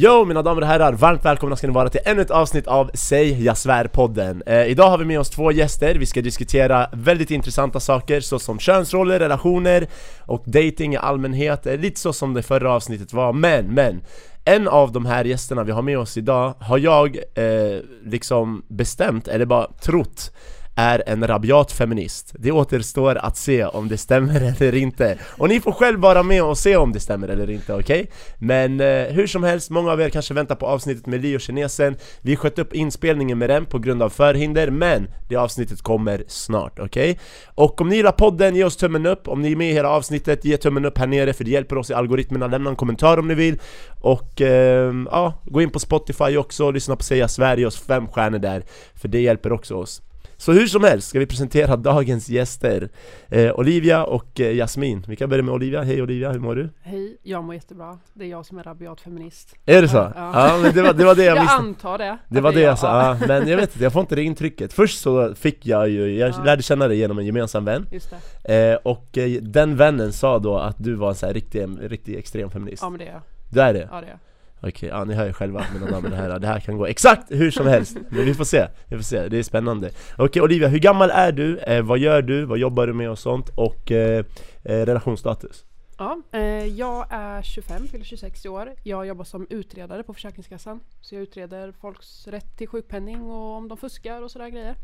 Yo mina damer och herrar, varmt välkomna ska ni vara till ännu ett avsnitt av Säg jag svär-podden. Eh, Idag har vi med oss två gäster, vi ska diskutera väldigt intressanta saker såsom könsroller, relationer och dating i allmänhet. Eh, Lite så som det förra avsnittet var, men, men en av de här gästerna vi har med oss idag har jag eh, liksom bestämt, eller bara trott är en rabiat feminist. Det återstår att se om det stämmer eller inte. Och ni får själv vara med och se om det stämmer eller inte, okej? Okay? Men eh, hur som helst, många av er kanske väntar på avsnittet med Leo Kinesen Vi sköt upp inspelningen med den på grund av förhinder, men det avsnittet kommer snart, okej? Okay? Och om ni gillar podden, ge oss tummen upp. Om ni är med i hela avsnittet, ge tummen upp här nere för det hjälper oss i algoritmerna. Lämna en kommentar om ni vill. Och eh, ja, gå in på Spotify också lyssna på Säga Sverige, och fem stjärnor där. För det hjälper också oss. Så hur som helst ska vi presentera dagens gäster eh, Olivia och eh, Jasmin Vi kan börja med Olivia, hej Olivia, hur mår du? Hej, jag mår jättebra. Det är jag som är rabiat feminist. Är det så? Ja, ja men det var det, var det jag, jag visste Jag antar det Det var det jag sa, ja. men jag vet inte, jag får inte det intrycket Först så fick jag ju, jag ja. lärde känna dig genom en gemensam vän Just det. Eh, och eh, den vännen sa då att du var en sån här riktig, riktig extrem feminist Ja men det är jag Du är det? Ja det är jag Okej, ja ni hör ju själva mina damer och herrar, det här kan gå exakt hur som helst Men vi får se, vi får se, det är spännande Okej Olivia, hur gammal är du? Eh, vad gör du? Vad jobbar du med och sånt? Och eh, eh, relationsstatus? Ja, eh, jag är 25, fyller 26 i år. Jag jobbar som utredare på Försäkringskassan. Så jag utreder folks rätt till sjukpenning och om de fuskar och sådär grejer.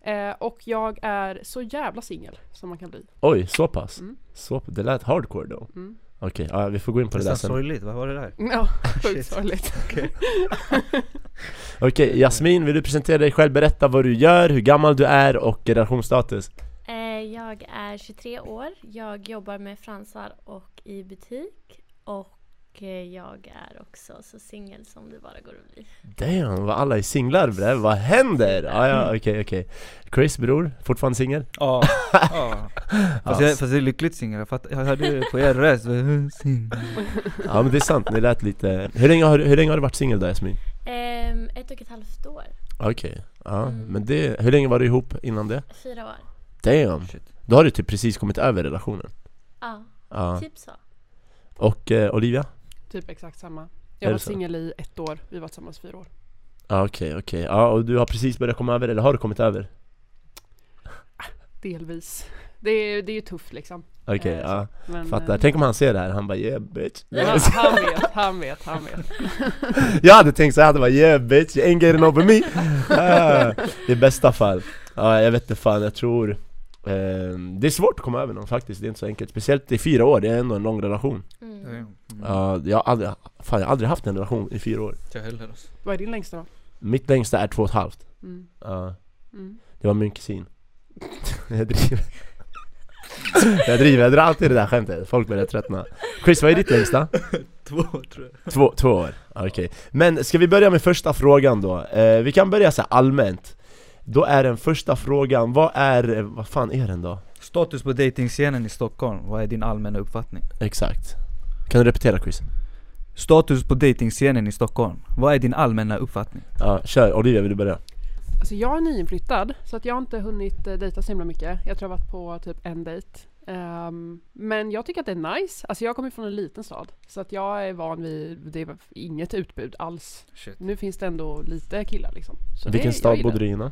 Eh, och jag är så jävla singel som man kan bli. Oj, så pass? Mm. Så, det lät hardcore då mm. Okej, okay, ja, vi får gå in på det, det där sen. sorgligt, vad var det där? Ja, sjukt sorgligt. Okej, okay, Jasmin, vill du presentera dig själv, berätta vad du gör, hur gammal du är och relationsstatus? Eh, jag är 23 år, jag jobbar med fransar och i butik. Och jag är också så singel som det bara går att bli Damn, vad alla är singlar bre, vad händer? Ah, ja, okej okay, okej okay. Chris bror, fortfarande singel? Ja, ja. Fast, jag, fast jag är lyckligt singel, jag hörde på er röst, Ja men det är sant, ni lät lite Hur länge har, hur länge har du varit singel då Jasmin? Um, ett och ett halvt år Okej, okay. ja mm. men det, hur länge var du ihop innan det? Fyra år Damn! Shit. Då har du typ precis kommit över relationen? Ja, ja. typ så Och eh, Olivia? Typ exakt samma. Jag var singel i ett år, vi var tillsammans i fyra år. Ja okej, okay, okej. Okay. Ja, och du har precis börjat komma över, eller har du kommit över? Delvis. Det är, det är ju tufft liksom. Okej, okay, eh, ja. Men, Fattar. Eh, Tänk om han ser det här, han bara yeah bitch. Ja, han vet, han vet, han vet. jag hade tänkt så jag hade bara yeah bitch, you ain't getting over me. Ah, I bästa fall. Ja, jag vet inte fan, jag tror det är svårt att komma över någon faktiskt, det är inte så enkelt Speciellt i fyra år, det är ändå en lång relation mm. Mm. Uh, jag, har aldrig, fan, jag har aldrig haft en relation i fyra år Jag heller alltså. Vad är din längsta då? Mitt längsta är två och ett halvt mm. Uh, Det var min kusin Jag driver Jag driver, jag drar alltid det där skämtet, folk börjar tröttna Chris, vad är ditt längsta? två tror jag Två, två år, okej okay. Men ska vi börja med första frågan då? Uh, vi kan börja så allmänt då är den första frågan, vad är, vad fan är den då? Status på datingscenen i Stockholm, vad är din allmänna uppfattning? Exakt Kan du repetera Chris? Status på datingscenen i Stockholm, vad är din allmänna uppfattning? Ja, kör, Olivia vill du börja? Alltså jag är nyinflyttad, så att jag har inte hunnit eh, dejta så himla mycket. Jag tror jag varit på typ en dejt. Um, men jag tycker att det är nice. Alltså jag kommer från en liten stad. Så att jag är van vid, det är inget utbud alls. Shit. Nu finns det ändå lite killar liksom. Så Vilken det, stad bodde du i innan?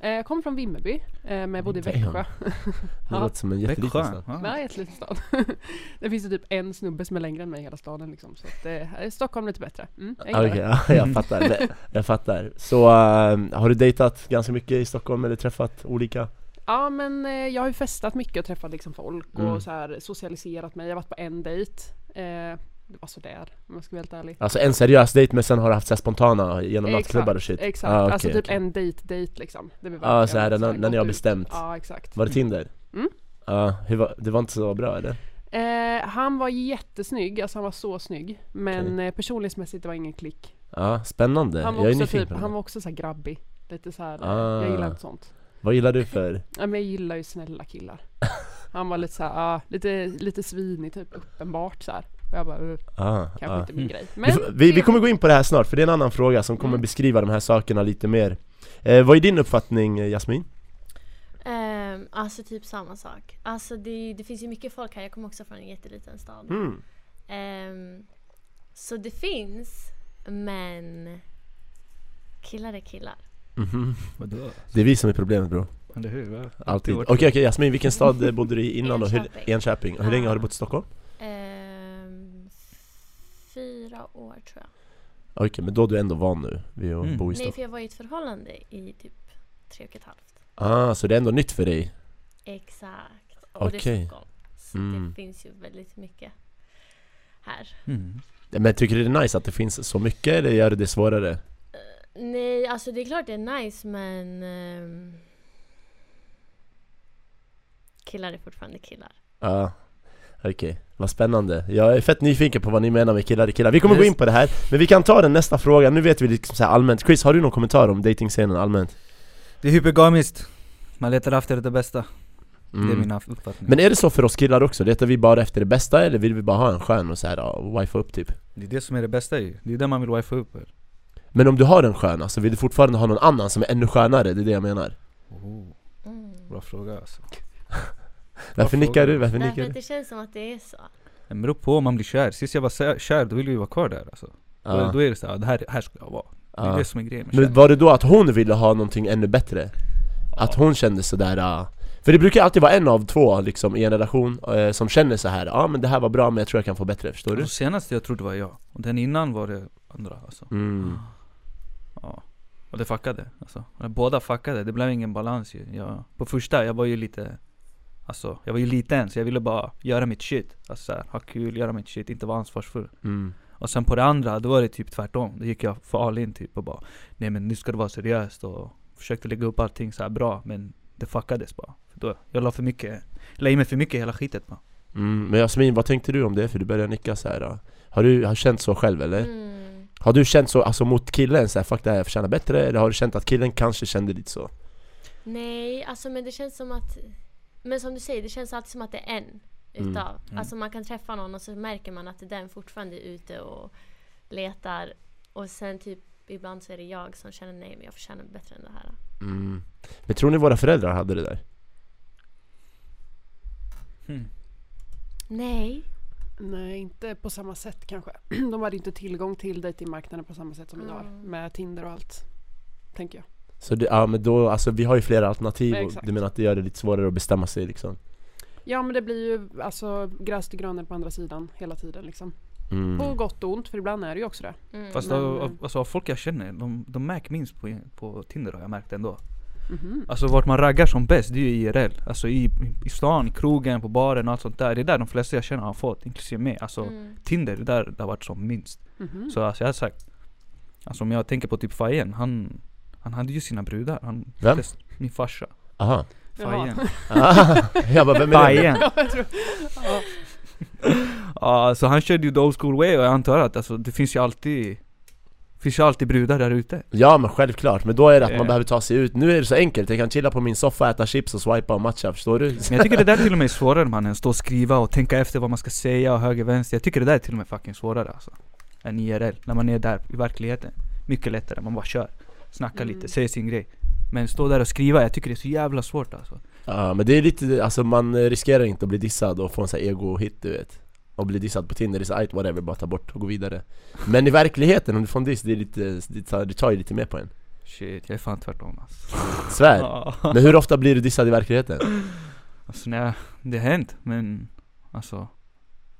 Eh, jag kommer från Vimmerby, men jag bodde i Växjö. Det låter som en jätteliten stad. Nej, jätteliten stad. det finns ju typ en snubbe som är längre än mig i hela staden liksom. Så att, eh, Stockholm lite bättre. Mm, Okej, okay, ja, jag fattar. jag fattar. Så uh, har du dejtat ganska mycket i Stockholm eller träffat olika? Ja men eh, jag har ju festat mycket och träffat liksom folk mm. och så här socialiserat mig. Jag har varit på en dejt. Eh, det var sådär om jag ska vara helt ärlig Alltså en seriös dejt men sen har du haft så spontana genom nattklubbar och shit? Exakt, ah, okay, alltså typ okay. en dejt-dejt liksom Ja ah, så här, när, när ni har bestämt? Ja exakt Var det Tinder? Mm Ja, ah, hur var, det var inte så bra eller? Eh, han var jättesnygg, alltså han var så snygg Men okay. eh, personlighetsmässigt det var ingen klick Ja, spännande, han var jag är också typ, Han var också såhär grabbig Lite såhär, ah. jag gillar inte sånt Vad gillar du för? Ja men jag gillar ju snälla killar Han var lite såhär, ah, lite, lite svinig typ, uppenbart såhär och jag bara, uh, ah, kanske ah. inte min grej Men vi, vi, kommer gå in på det här snart, för det är en annan fråga som kommer mm. beskriva de här sakerna lite mer eh, Vad är din uppfattning eh, Jasmin? Um, alltså typ samma sak. Alltså det, det, finns ju mycket folk här, jag kommer också från en jätteliten stad. Mm. Um, så det finns Men killar är killar. Mhm. Vadå? Det är vi som är problemet bro, Eller hur? va? alltid Okej okej Jasmin, vilken stad eh, bodde du i innan då? Hur, Enköping. Enköping, och hur länge har du bott i Stockholm? Fyra år tror jag. Okej, men då är du ändå van nu vid att Mm. bo i Nej, Stockholm? för jag var i ett förhållande i typ tre och ett halvt. Ah, så det är ändå nytt för dig? Exakt. Och det Okej. är Stockholm. Så Mm. det finns ju väldigt mycket här. Mm. Men tycker du det är nice att det finns så mycket eller gör det det svårare? Nej, alltså det är klart det är nice men ehm, Killar är fortfarande killar. Ja, okej. Vad spännande. Jag är fett nyfiken på vad ni menar med killar i killar. Vi kommer gå Yes. in på det här, men vi kan ta den nästa fråga. Nu vet vi liksom så här allmänt. Chris, har du någon kommentar om datingscenen allmänt? Det är hypergamiskt. Man letar efter det bästa. Det är Mm. mina uppfattningar. Men är det så för oss killar också? Letar vi bara efter det bästa eller vill vi bara ha en skön och så här, ja, wifa upp typ? Det är det som är det bästa ju. Det är det man vill wifa upp. eller? Men om du har en skön, alltså vill du fortfarande ha någon annan som är ännu skönare? Det är det jag menar. Oh, Mm. bra fråga alltså. Varför nickar du? Varför Därför nickar att du? det känns som att det är så. Det beror på om man blir kär. Sist jag var sä- kär, då ville vi vara kvar där alltså. Då, Ja. då är det så här, det här, här ska jag vara. Det är Ja. det som är grejen med Men kärlek. var det då att hon ville ha någonting ännu bättre? Att hon kände sådär, uh, för det brukar alltid vara en av två liksom i en relation eh, som känner så här. ja men det här var bra men jag tror jag kan få bättre, förstår du? Och senaste jag trodde var jag. Och den innan var det andra alltså. Mm. Ja. Och det fuckade alltså. Båda fuckade, det blev ingen balans ju. Jag, på första, jag var ju lite Alltså, jag var ju liten så jag ville bara göra mitt shit. Alltså så här, ha kul, göra mitt shit, inte vara ansvarsfull. Mm. Och sen på det andra, då var det typ tvärtom. Då gick jag för all in typ och bara Nej men nu ska det vara seriöst och försökte lägga upp allting så här bra men det fuckades bara. För då, jag la för mycket, la i mig för mycket i hela skitet bara. Mm. Men Jasmin, vad tänkte du om det? För du började nicka så här. uh. Har du har känt så själv eller? Mm. Har du känt så alltså mot killen så här, fuck det här jag förtjänar bättre? Eller har du känt att killen kanske kände lite så? Nej, alltså men det känns som att Men som du säger, det känns alltid som att det är en Mm. utav. Mm. Alltså man kan träffa någon och så märker man att den fortfarande är ute och letar. Och sen typ ibland så är det jag som känner nej men jag förtjänar bättre än det här. Mm. Men tror ni våra föräldrar hade det där? Hmm. Nej. Nej, inte på samma sätt kanske. De hade inte tillgång till datingmarknaden på samma sätt som. Mm. Med Tinder och allt. Tänker jag. Så det, ja men då, alltså vi har ju flera alternativ och du menar att det gör det lite svårare att bestämma sig liksom? Ja men det blir ju alltså gräs till gröna på andra sidan hela tiden liksom. Mm. På gott och ont, för ibland är det ju också det. Mm. Fast Men, av, eh, alltså, av folk jag känner, de, de märker minst på, på Tinder har jag märkt ändå. Mhm. Alltså vart man raggar som bäst, det är ju IRL. Alltså i, i stan, i krogen, på baren och allt sånt där. Det är där de flesta jag känner har fått, inklusive mig. Alltså Mm. Tinder, det är där det har varit som minst. Mhm. Så alltså jag har sagt Alltså om jag tänker på typ Fajen, han Han hade ju sina brudar, han Vem? flest- Min farsa Aha. Fajen Ah, jag bara, vem är det? Fajen! Ja. Ja, så han körde ju the old school way och jag antar att alltså, det finns ju alltid Finns ju alltid brudar där ute Ja men självklart, men då är det att man Eh. behöver ta sig ut Nu är det så enkelt, jag kan chilla på min soffa, äta chips och swipa och matcha, förstår du? Men jag tycker det där till och med är svårare mannen, stå och skriva och tänka efter vad man ska säga och höger vänster Jag tycker det där är till och med fucking svårare alltså Än IRL, när man är där i verkligheten Mycket lättare, man bara kör Snackar Mm. lite, säger sin grej. Men stå där och skriva, jag tycker det är så jävla svårt alltså. Ja men det är lite, alltså man riskerar inte att bli dissad och få en sån här ego-hit du vet. Och bli dissad på Tinder, det är så ajt, whatever, bara ta bort och gå vidare. Men i verkligheten, om du får en diss, det är lite, det tar, det tar ju lite mer på en. Shit, jag är fan tvärtom alltså. Svär! Men hur ofta blir du dissad i verkligheten? Alltså nej, det har hänt men Alltså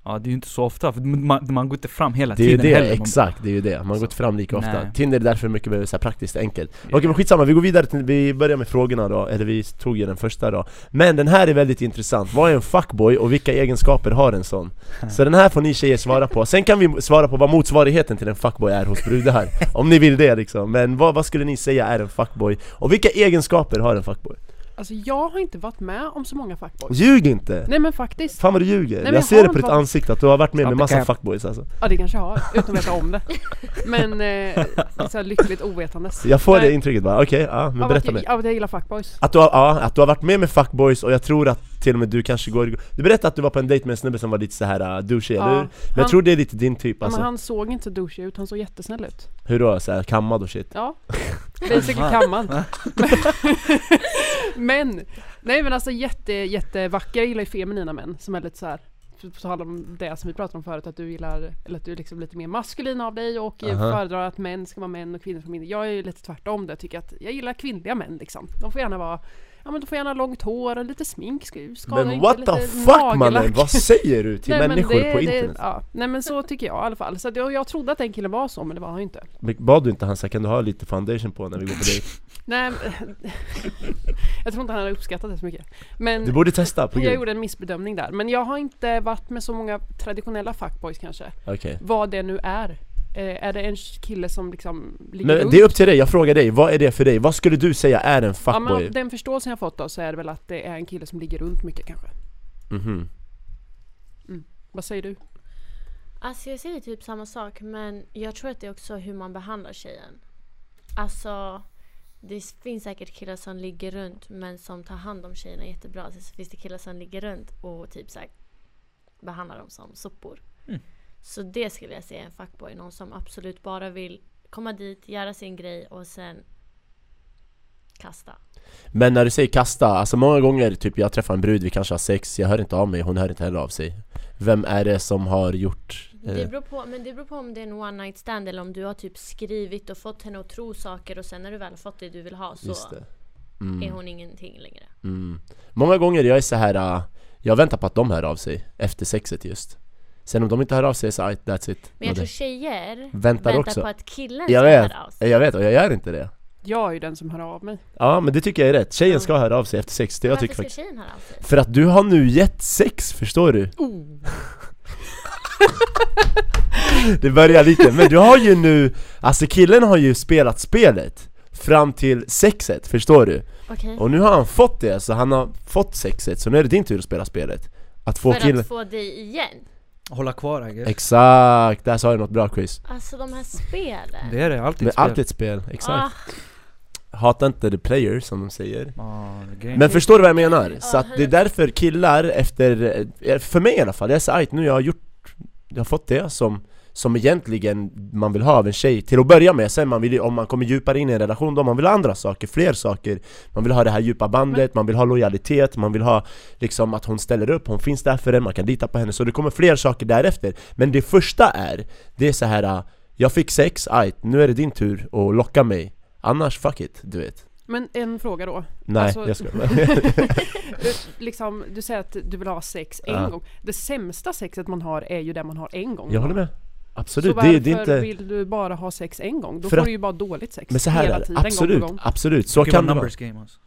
Ja det är ju inte så ofta, för man, man går inte fram hela Det är ju tiden det, heller. Exakt, det är ju det. Man går Alltså, inte fram lika ofta. nej. Tinder är därför mycket mer så praktiskt enkelt. Ja. Okej men skitsamma, vi går vidare till, vi börjar med frågorna då, eller vi tog ju den första då. Men den här är väldigt intressant, vad är en fuckboy och vilka egenskaper har en sån? Så den här får ni tjejer svara på, sen kan vi svara på vad motsvarigheten till en fuckboy är hos brudar Om ni vill det liksom, men vad, vad skulle ni säga är en fuckboy? Och vilka egenskaper har en fuckboy? Alltså jag har inte varit med om så många fuckboys. Ljug inte! Nej men faktiskt. Fan vad du ljuger! men jag jag ser det på ditt varit- ansikte att du har varit med med Stop the massa cap. fuckboys alltså Ja det kanske jag har, utan att veta om det. Men eh, så här lyckligt ovetandes. Jag får Nej. det intrycket bara, okej, ja men Av berätta att, mer jag, av att jag gillar fuckboys. Att du, har, ja, att du har varit med med fuckboys och jag tror att till och med du kanske går Du berättade att du var på en dejt med en snubbe som var lite så här uh, douchey, Ja, eller hur? Men jag han- tror det är lite din typ Ja, alltså men han såg inte så douchey ut, han såg jättesnäll ut. Hur då? Så här, kammad och shit? Ja, basically kammad. men, nej men alltså jätte, jättevacker, jag gillar ju feminina män som är lite så här på tal om det som vi pratade om förut, att du gillar, eller att du är liksom lite mer maskulin av dig och Aha. föredrar att män ska vara män och kvinnor ska vara kvinnor. Jag är ju lite tvärtom det, tycker att jag gillar kvinnliga män liksom. De får gärna vara, ja men de får gärna långt hår och lite smink, ska- Men what the fuck mannen, vad säger du till Nej, människor det- på det- internet? ja, nej men så tycker jag i alla fall. Så att jag, jag trodde att den killen var så, men det var han ju inte. Men Bad du inte han kan du ha lite foundation på när vi går på dejt? Nej, jag tror inte han hade uppskattat det så mycket. Men Du borde testa på jag gud gjorde en missbedömning där. Men jag har inte varit med så många traditionella fuckboys kanske. Okej Vad det nu är. Eh, är det en kille som liksom ligger Men det är upp till dig, jag frågar dig, vad är det för dig? Vad skulle du säga är en Ja, men fuckboy? av den förståelsen jag fått då så är det väl att det är en kille som ligger runt mycket kanske. Mhm. Vad säger du? Alltså jag säger typ samma sak men jag tror att det är också hur man behandlar tjejen. Alltså det finns säkert killar som ligger runt men som tar hand om tjejerna jättebra. Sen så finns det killar som ligger runt och typ så här, behandlar dem som sopor. Mm. Så det skulle jag säga är en fuckboy. Någon som absolut bara vill komma dit, göra sin grej och sen kasta. Men när du säger kasta, alltså många gånger typ jag träffar en brud, vi kanske har sex, jag hör inte av mig, hon hör inte heller av sig Vem är det som har gjort... Det Eh, beror på, men det beror på om det är en one night stand eller om du har typ skrivit och fått henne att tro saker och sen när du väl har fått det du vill ha så det är mm, hon ingenting längre. mm. Många gånger jag är så här. äh, jag väntar på att de hör av sig efter sexet just Sen om de inte hör av sig så aj, that's it Men jag tror tjejer Väntar väntar också på att killen Jag ska vet. höra av sig. Jag vet, och jag gör inte det Jag är ju den som hör av mig. Ja men det tycker jag är rätt, tjejen ska höra av sig efter sex, det jag Varför tycker ska faktiskt tjejen höra av sig? För att du har nu gett sex, förstår du? Oh. Det börjar lite, men du har ju nu, alltså killen har ju spelat spelet Fram till sexet, förstår du? Okej. Och nu har han fått det, så han har fått sexet, så nu är det din tur att spela spelet Att få För killen att få dig igen. Hålla kvar I guess. Exakt, där sa du något bra Chris Alltså de här spelen. Det är det, alltid Men spel. allt är ett spel, exakt Ah, Hata inte the player som de säger Ah. Men förstår du vad jag menar? Så Ja, att det är därför killar efter, eh, för mig i alla fall, jag är så ajt, nu jag har gjort, jag har fått det som som egentligen man vill ha av en tjej till att börja med, sen man vill, om man kommer djupare in i en relation då man vill ha andra saker, fler saker Man vill ha det här djupa bandet, man vill ha lojalitet, man vill ha liksom att hon ställer upp, hon finns där för en, man kan lita på henne Så det kommer fler saker därefter Men det första är, det är så här. äh, jag fick sex, ajt, nu är det din tur att locka mig Annars fuck it, du vet Men en fråga då. Nej, Alltså- jag ska liksom, du säger att du vill ha sex en Ja. gång. Det sämsta sexet man har är ju det man har en gång. Jag håller med Absolut, så varför det, det är inte... vill du bara ha sex en gång? Då För får att- du ju bara dåligt sex Men så här hela är det, tiden, absolut, gång. Gång. absolut, så kan det vara. game alltså.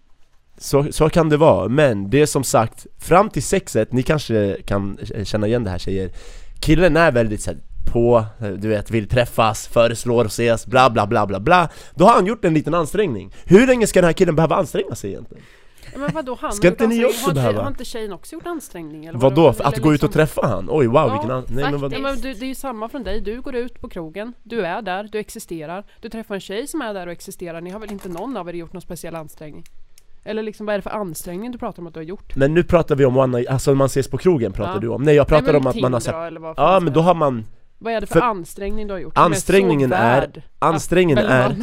så, så kan det vara, men det är som sagt, fram till sexet, ni kanske kan känna igen det här tjejer. Killen är väldigt så här, på, du vet, vill träffas, föreslår ses, bla bla bla bla bla. Då har han gjort en liten ansträngning. Hur länge ska den här killen behöva anstränga sig egentligen? Men vadå, han Ska inte ni också behöva? Har inte tjejen också gjort ansträngning? Eller Vadå? Eller Att gå ut och liksom- träffa han? Oj wow, Ja, vilken an... Nej men vad... Ja, men du, det är ju samma från dig, du går ut på krogen, du är där, du existerar, du träffar en tjej som är där och existerar, ni har väl inte någon av er gjort någon speciell ansträngning? Eller liksom vad är det för ansträngning du pratar om att du har gjort? Men nu pratar vi om one night, alltså man ses på krogen pratar Ja. du om Nej jag pratar Nej, om att man har vad fan Ja men då har man, Vad är det för, för- ansträngning du har gjort? ansträngningen är, är- ansträngningen är?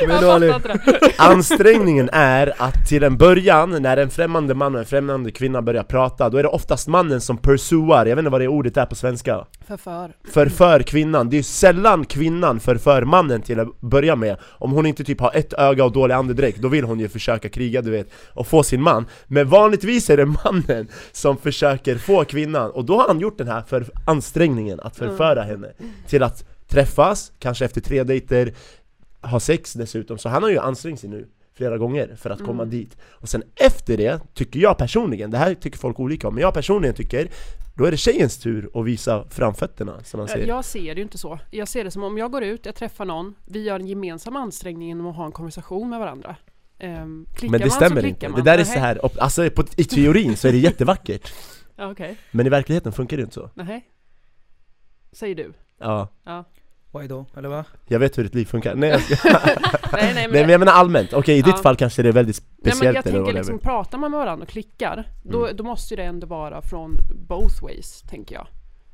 Men Jag då, Ali. fattar inte det. Ansträngningen är att till en början, när en främmande man och en främmande kvinna börjar prata Då är det oftast mannen som pursuar, jag vet inte vad det ordet är på svenska Förför. Förför kvinnan, det är sällan kvinnan förför mannen till att börja med Om hon inte typ har ett öga och dålig andedräkt, då vill hon ju försöka kriga du vet Och få sin man Men vanligtvis är det mannen som försöker få kvinnan Och då har han gjort den här för ansträngningen att förföra henne Till att träffas, kanske efter tre dejter Ha sex dessutom, så han har ju ansträngt sig nu flera gånger för att komma Mm. dit Och sen efter det, tycker jag personligen, det här tycker folk olika om Men jag personligen tycker, då är det tjejens tur att visa framfötterna som man säger Jag ser det ju inte så. Jag ser det som om jag går ut, jag träffar någon, vi gör en gemensam ansträngning genom att ha en konversation med varandra. Klickar Men det man så stämmer klickar inte, man. det där är så här, alltså på, i teorin så är det jättevackert Ja, okej. Men i verkligheten funkar det inte så Nej. Säger du? Ja, Ja. Why då? Eller va? jag vet hur ett liv funkar Nej, jag Nej, nej, men, nej men jag menar allmänt, okej i Ja. ditt fall kanske det är väldigt nej, men speciellt jag tänker liksom, pratar man med varandra och klickar, då, Mm. då måste ju det ändå vara från both ways, tänker jag.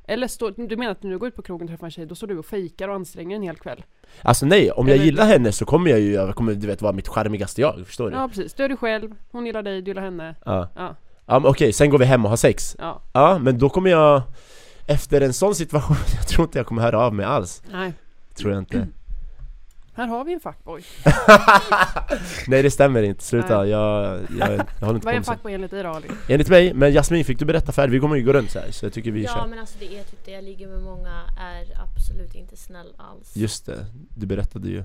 Eller stå, du menar att när du går ut på krogen och träffar en tjej, då står du och fejkar och anstränger en hel kväll? Alltså nej, om jag gillar henne så kommer jag ju, jag kommer du vet vara mitt charmigaste jag, förstår du? Ja precis, du är du själv, hon gillar dig, du gillar henne. Ja. Ja. Ja okej, sen går vi hem och har sex Ja, Ja, men då kommer jag Efter en sån situation, jag tror inte jag kommer höra av mig alls. Nej. Tror jag inte. Här har vi en fuckboy. Nej det stämmer inte, sluta, jag, jag, jag håller inte Vad är på en fuckboy enligt dig då Ali? Enligt mig, men Jasmin fick du berätta färdigt, vi kommer ju gå runt så här så jag tycker vi Ja kör. men alltså det är typ det, jag ligger med. Många är absolut inte snäll alls. Just det, du berättade ju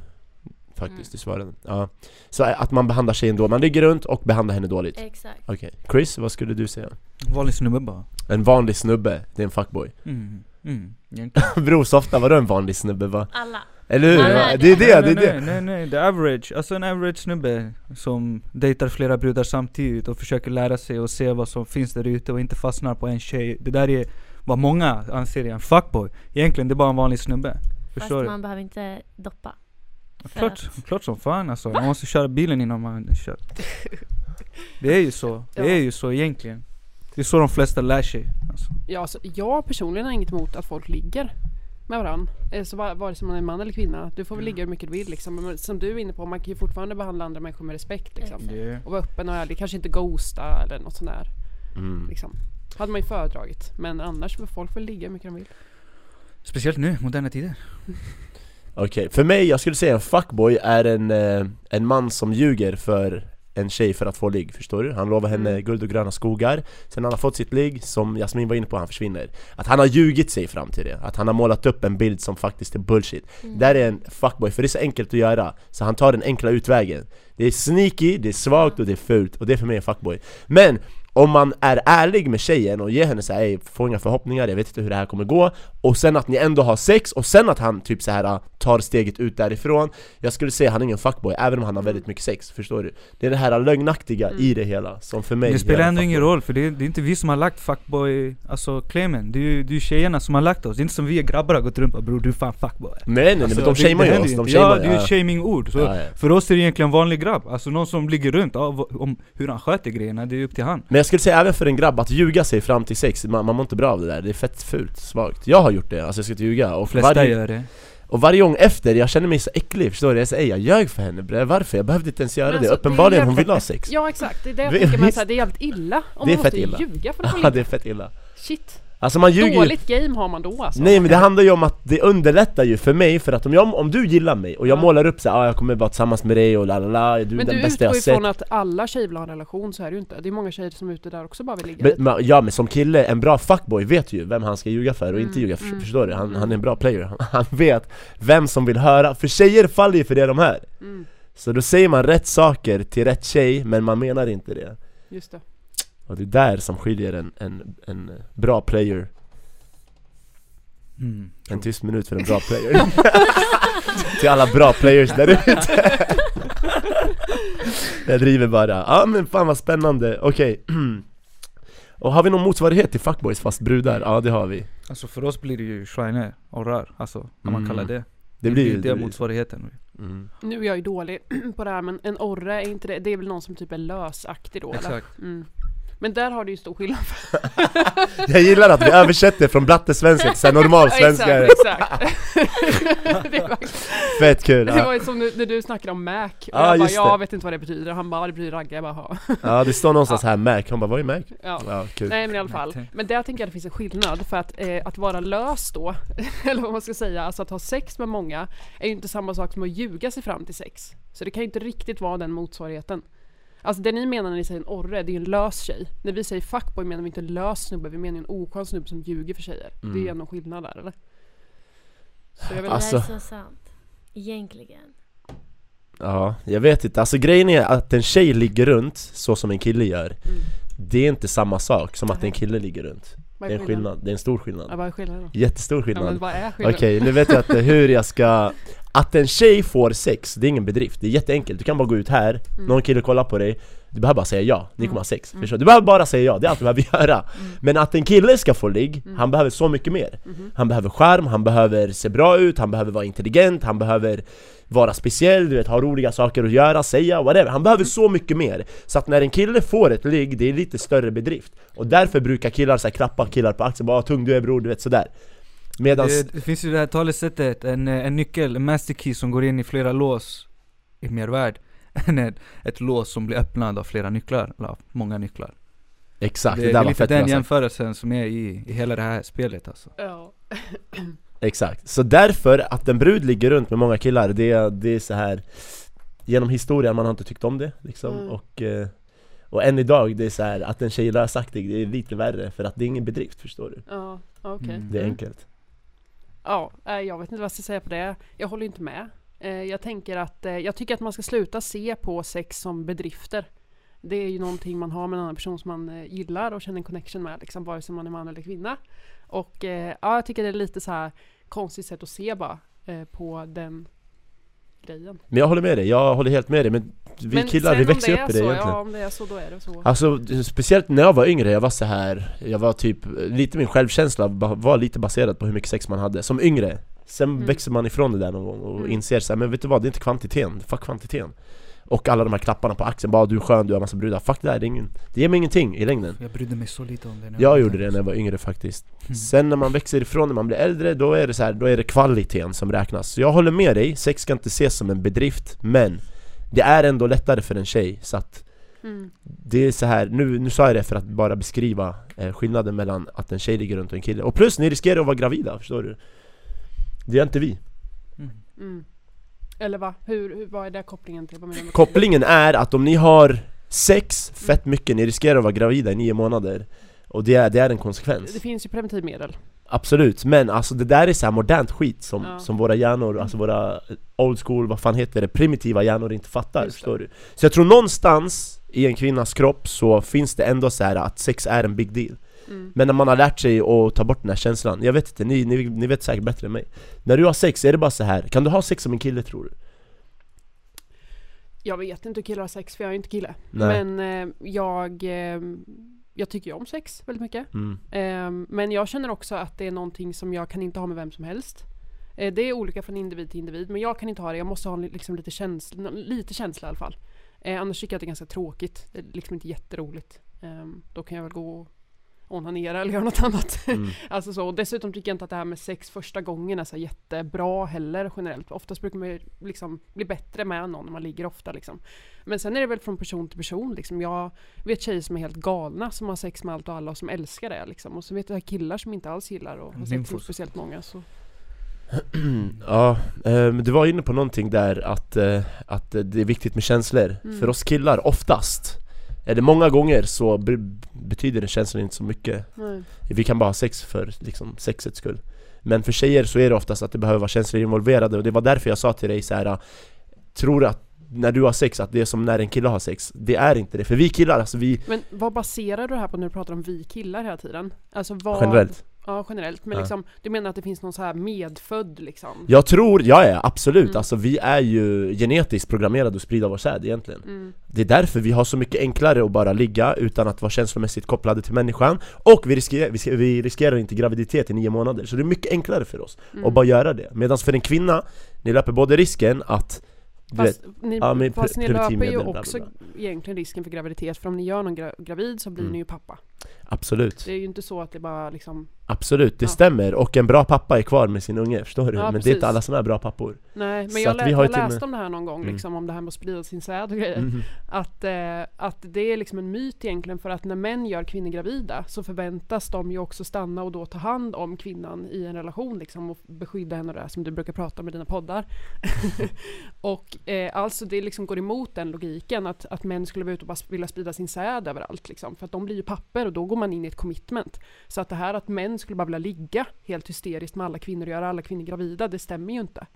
Faktiskt, Mm. du svarade Ja, så att man behandlar tjejen då, man ligger runt och behandlar henne dåligt Exakt. Okej, Chris, vad skulle du säga? Vanlig snubbe bara. En vanlig snubbe, det är en fuckboy Mm. Mm. Egentligen. Bror softa, vadå en vanlig snubbe va? Alla. Eller hur? Nej, nej, Det är det, det nej, är det nej, nej, nej, the average. Alltså en average snubbe som dejtar flera brudar samtidigt och försöker lära sig och se vad som finns där ute och inte fastnar på en tjej. Det där är vad många anser är en fuckboy. Egentligen det är bara en vanlig snubbe. Fast Förstår du? man behöver inte doppa. Klart, klart som fan alltså. Man måste köra bilen innan man kör. Det är ju så. Det Ja. är ju så egentligen. Det är så de flesta lär sig. Alltså. Ja, alltså, jag personligen har inget emot att folk ligger med varandra. Eh, Så vare sig man är man eller kvinna. Du får väl ligga hur mycket du vill liksom. Men som du är inne på, man kan ju fortfarande behandla andra människor med respekt liksom. Det, Och vara öppen och ärlig. Kanske inte ghosta eller något sånt där. mm. Liksom. Hade man ju föredragit. Men annars får folk väl ligga hur mycket de vill. speciellt nu, moderna tider. Okej, för mig, jag skulle säga en fuckboy är en, eh, en man som ljuger för en tjej för att få ligg, förstår du? Han lovar henne Mm. guld och gröna skogar. Sen han har fått sitt ligg, som Jasmin var inne på, han försvinner. Att han har ljugit sig fram till det, att han har målat upp en bild som faktiskt är bullshit. Mm. Där är en fuckboy, för det är så enkelt att göra. Så han tar den enkla utvägen. Det är sneaky, det är svagt och det är fult, och det är för mig en fuckboy. Men om man är ärlig med tjejen och ger henne så här, "Ey, får inga förhoppningar, jag vet inte hur det här kommer gå Och sen att ni ändå har sex, och sen att han typ så här tar steget ut därifrån Jag skulle säga han är ingen fuckboy, även om han har väldigt mycket sex, förstår du? Det är det här lögnaktiga i det hela, som för mig Det spelar ändå ingen roll för det är, det är inte vi som har lagt fuckboy, alltså claimen. Det är ju det är ju tjejerna som har lagt oss. Det är inte som vi grabbar har gått runt och bror du är fan fuckboy. Nej nej, nej Alltså, men de det- shamear det ju oss, de shamear Ja, det är ju ett shaming-ord. Så Ja, ja. För oss är det egentligen vanlig grabb. Alltså någon som ligger runt, ja, om hur han sköter grejerna, det är upp till han. Jag skulle säga även för en grabb, att ljuga sig fram till sex, man, man mår inte bra av det där, det är fett fult, svagt Jag har gjort det, alltså jag ska inte ljuga, och flesta varje, gör det. och varje gång efter, jag känner mig så äcklig, förstår du? Jag säger "Ey, jag ljög för henne bre, varför? Jag behövde inte ens göra det, alltså, det uppenbarligen hon jävla- vill ha sex Ja exakt, det är det jag tänker. Här, det är jävligt illa. Om Det är man fett måste illa. ljuga för att få Ja det ligga. är fett illa Shit. Alltså man ljuger ju Dåligt game har man då alltså. Nej men det handlar ju om att det underlättar ju för mig, för att om, jag, om du gillar mig och jag Ja. målar upp såhär ah, jag kommer vara tillsammans med dig och la la la, du är Men den du bästa jag utgår har sett ifrån att alla tjejer vill ha en relation, så är det ju inte. Det är många tjejer som är ute där också bara vill ligga men, men, Ja men som kille, en bra fuckboy vet ju vem han ska ljuga för och inte Mm, ljuga för, mm, förstår du? Han, mm. han är en bra player, han, han vet vem som vill höra, för tjejer faller ju för det de hör Mm, Så då säger man rätt saker till rätt tjej, men man menar inte det just det. Och det är där som skiljer en, en, en bra player Mm. En tyst minut för en bra player Till alla bra players där ute Jag driver bara, ja men fan vad spännande, okej Och har vi någon motsvarighet till fuckboys fast brudar? Ja det har vi Alltså för oss blir det ju schreiner, orrar, alltså när man Mm. kallar det. Det blir ju det det motsvarigheten. mm. Nu är jag ju dålig på det här men en orre, är inte det, det är väl någon som typ är lösaktig då eller? Exakt. Mm. Men där har du ju stor skillnad. Jag gillar att vi översätter från blattesvenska till så här normal svenska exakt, exakt. det, var, Fett kul! det Ja. var ju som när, du snackade om Mac. Och Ja, jag bara, just jag det. vet inte vad det betyder. Han bara, det betyder ragga. Jag bara, "Ha." ja det står någonstans här Mac, han bara vad är Mac? ja. Ja kul Nej men i alla fall. Men där tänker jag att det finns en skillnad för att, eh, att vara lös då, eller vad man ska säga, alltså att ha sex med många är ju inte samma sak som att ljuga sig fram till sex. Så det kan ju inte riktigt vara den motsvarigheten. Alltså det ni menar när ni säger en orre, det är ju en lös tjej. När vi säger fuckboy menar vi inte en lös snubbe, vi menar ju en oskön snubbe som ljuger för tjejer. Det är Mm. ju ändå skillnad där eller? Så jag vet Alltså- Det är så sant. Egentligen. Ja, jag vet inte, alltså grejen är att en tjej ligger runt så som en kille gör Mm. Det är inte samma sak som att en kille ligger runt Det är en skillnad, det är en stor skillnad Ja, vad är skillnaden då? Jättestor Ja, skillnad men vad är Okej, skillnaden? nu vet jag inte hur jag ska Att en tjej får sex, det är ingen bedrift, det är jätteenkelt Du kan bara gå ut här, Mm. någon kille kollar på dig Du behöver bara säga ja, ni Mm. kommer ha sex, Mm. förstår du? Behöver bara säga ja, det är allt du behöver göra Mm. Men att en kille ska få ligg, Mm. han behöver så mycket mer Mhm. Han behöver skärm, han behöver se bra ut, han behöver vara intelligent, han behöver vara speciell, du vet, ha roliga saker att göra, säga, whatever Han behöver så mycket mer Så att när en kille får ett ligg, det är lite större bedrift Och därför brukar killar så här, klappa killar på axeln, bara 'tung du är bror' du vet sådär Medan Det, det finns ju det här talesättet, en, en nyckel, en master key som går in i flera lås är mer värd än ett, ett lås som blir öppnad av flera nycklar, eller av många nycklar. Exakt, det, det, där det är var lite fett bra den sagt. jämförelsen som är i, i hela det här spelet alltså. Ja. Exakt, så därför att en brud ligger runt med många killar, det, det är så här Genom historien, man har inte tyckt om det liksom Mm. och, eh, och än idag, det är så här att en tjej är lösaktig, det är lite värre för att det är ingen bedrift förstår du Ja, okej. Mm. Det är enkelt Ja, eh, jag vet inte vad jag ska säga på det. Jag håller inte med. Eh, jag tänker att, eh, jag tycker att man ska sluta se på sex som bedrifter. Det är ju någonting man har med en annan person som man gillar och känner en connection med, liksom, vare sig man är man eller kvinna. Och ja, jag tycker det är lite så här konstigt sätt att se bara på den grejen. Men jag håller med dig, jag håller helt med dig men vi Men killar vi växer upp i det så, egentligen Ja, om det är så, då är det så. Alltså speciellt när jag var yngre, jag var så här jag var typ, lite min självkänsla var lite baserad på hur mycket sex man hade Som yngre Sen Mm. växer man ifrån det där någon gång och Mm. inser så här, men vet du vad, det är inte kvantiteten, fuck kvantiteten Och alla de här klapparna på axeln, bara du är skön, du har massa brudar, fuck det här, det, är ingen, det ger mig ingenting i längden Jag brydde mig så lite om det när Jag var gjorde det när jag var yngre faktiskt Mm. Sen när man växer ifrån, när man blir äldre, då är det så här, då är det kvaliteten som räknas Så jag håller med dig, sex ska inte ses som en bedrift, men det är ändå lättare för en tjej, så att Mm. det är så här, nu, nu sa jag det för att bara beskriva eh, skillnaden mellan att en tjej ligger runt och en kille Och plus, ni riskerar att vara gravida, förstår du? Det är inte vi Mm. Eller va? Hur, hur, vad är det kopplingen till? Vad menar du Kopplingen är att om ni har sex fett mycket, ni riskerar att vara gravida i nio månader Och det är, det är en konsekvens Det finns ju preventivmedel. Absolut, men alltså det där är så här modernt skit som, Ja. som våra hjärnor, alltså våra old school, vad fan heter det, primitiva hjärnor inte fattar, Just det. förstår du? Så jag tror någonstans i en kvinnas kropp så finns det ändå så här att sex är en big deal Mm. Men när man har lärt sig att ta bort den här känslan, jag vet inte, ni, ni, ni vet säkert bättre än mig När du har sex, är det bara så här kan du ha sex som en kille tror du? Jag vet inte hur killar har sex för jag är inte kille. Nej. Men eh, jag, eh, jag tycker ju om sex väldigt mycket. Mm. Eh, men jag känner också att det är någonting som jag kan inte ha med vem som helst. Eh, det är olika från individ till individ men jag kan inte ha det. Jag måste ha li- liksom lite, känsla, lite känsla i alla fall. Eh, annars tycker jag att det är ganska tråkigt. Det är liksom inte jätteroligt. Eh, då kan jag väl gå och onanera eller göra något annat. Mm. Alltså så, och dessutom tycker jag inte att det här med sex första gången är så jättebra heller generellt. Oftast brukar man ju liksom bli bättre med någon när man ligger ofta liksom. Men sen är det väl från person till person liksom. Jag vet tjejer som är helt galna som har sex med allt och alla och som älskar det liksom. Och så vet jag killar som inte alls gillar och har sex med speciellt många så. Ja, eh, men du var inne på någonting där att, eh, att det är viktigt med känslor Mm. För oss killar, oftast Eller många gånger så be- betyder den känslan inte så mycket Nej. Vi kan bara ha sex för liksom, sexets skull Men för tjejer så är det oftast att det behöver vara känslor involverade och det var därför jag sa till dig så här. Tror att när du har sex att det är som när en kille har sex? Det är inte det, för vi killar alltså vi Men vad baserar du det här på när du pratar om vi killar hela tiden? Alltså vad... generellt Ja, generellt. Men liksom, du menar att det finns någon så här medfödd liksom? Jag tror, ja, ja absolut, Mm. alltså vi är ju genetiskt programmerade att sprida vår säd egentligen Mm. Det är därför vi har så mycket enklare att bara ligga utan att vara känslomässigt kopplade till människan Och vi riskerar, vi, vi riskerar inte graviditet i nio månader, så det är mycket enklare för oss Mm. att bara göra det Medan för en kvinna, ni löper både risken att Fast ni, Ja, men fast ni löper ju preventivmedel, bla, bla, också bla. egentligen risken för graviditet. För om ni gör någon gra gravid så blir Mm. ni ju pappa. Absolut, Det är ju inte så att det bara liksom absolut, det Ja. stämmer och en bra pappa är kvar med sin unge, förstår du? Ja, men det är precis. inte alla som är bra pappor Nej, men Så jag, lä vi har jag läste med- om det här någon gång Mm. liksom, om det här med att sprida sin säd och grejer. Mhm. Att, eh, att det är liksom en myt egentligen för att när män gör kvinnor gravida så förväntas de ju också stanna och då ta hand om kvinnan i en relation liksom och beskydda henne och det här som du brukar prata om i dina poddar. och eh, alltså det liksom går emot den logiken att, att män skulle vara ute och bara vilja sprida sin säd överallt liksom. För att de blir ju papper och då går man in i ett commitment. Så att det här att män skulle bara vilja ligga helt hysteriskt med alla kvinnor och göra alla kvinnor gravida, det stämmer ju inte.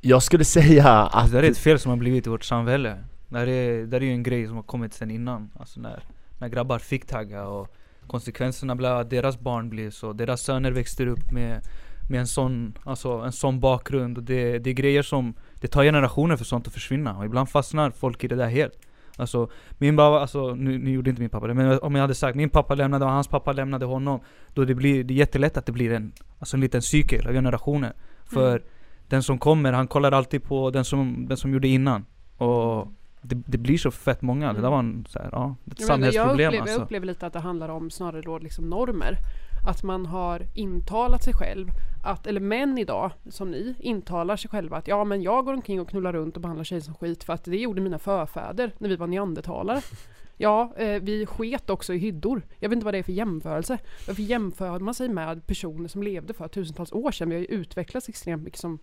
Jag skulle säga att... Det är ett fel som har blivit i vårt samhälle. Det här är, det här är ju en grej som har kommit sen innan. Alltså när, när grabbar fick tagga och konsekvenserna blev att deras barn blir så. Deras söner växer upp med, med en, sån, alltså en sån bakgrund. Och det, det är grejer som, det tar generationer för sånt att försvinna. Och ibland fastnar folk i det där helt. Alltså, min pappa, alltså nu, nu gjorde inte min pappa det, men om jag hade sagt min pappa lämnade och hans pappa lämnade honom. Då det blir, det är jättelätt att det blir en, alltså en liten cykel av generationer. För Mm. den som kommer, han kollar alltid på den som, den som gjorde innan. Och det, det blir så fett många. Det där var en, så här, ja, ett Jag, menar, jag, samhällsproblem upplever, alltså. jag upplever lite att det handlar om snarare då liksom normer. Att man har intalat sig själv att, eller män idag, som ni, intalar sig själva att ja men jag går omkring och knullar runt och behandlar tjejer som skit för att det gjorde mina förfäder när vi var neandertalare. Ja, eh, vi sket också i hyddor. Jag vet inte vad det är för jämförelse. Varför jämför man sig med personer som levde för tusentals år sedan? Vi har ju utvecklats extremt mycket som,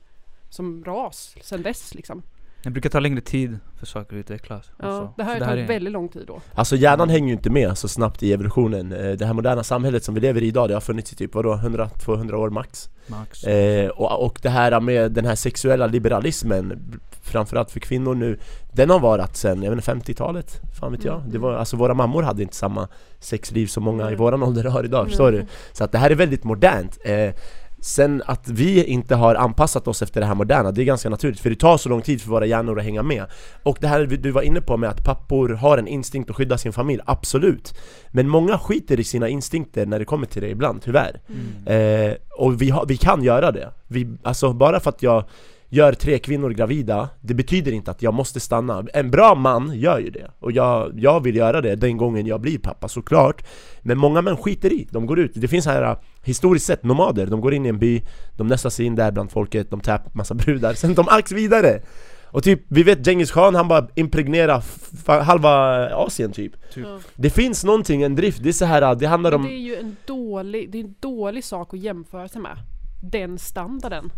som ras sedan dess liksom. Det brukar ta längre tid för saker att utvecklas. Ja, alltså. det här har tagit väldigt lång tid då. Alltså hjärnan hänger ju inte med så snabbt i evolutionen Eh, Det här moderna samhället som vi lever i idag, det har funnits i typ vadå, 100-200 år max Max. eh, och, och det här med den här sexuella liberalismen Framförallt för kvinnor nu Den har varit sen, jag vet inte, 50-talet? Fan vet jag? Mm. Det var, alltså våra mammor hade inte samma sexliv som många i våran ålder har idag, förstår du? Så att det här är väldigt modernt eh, Sen att vi inte har anpassat oss efter det här moderna, det är ganska naturligt för det tar så lång tid för våra hjärnor att hänga med Och det här du var inne på med att pappor har en instinkt att skydda sin familj, absolut Men många skiter i sina instinkter när det kommer till det ibland, tyvärr Mm. Eh, och vi, har, vi kan göra det. Vi, alltså bara för att jag gör tre kvinnor gravida, det betyder inte att jag måste stanna. En bra man gör ju det. Och jag, jag vill göra det den gången jag blir pappa, såklart. Men många män skiter i, de går ut. Det finns här historiskt sett nomader, de går in i en by, de nästlar sig in där bland folket, de tar massa brudar, sen de ax vidare. Och typ, vi vet Genghis khan, han bara impregnerar halva Asien typ. Typ. Ja. Det finns någonting, en drift, det är så här, det handlar om... det är ju en dålig, det är en dålig sak att jämföra sig med. Den standarden.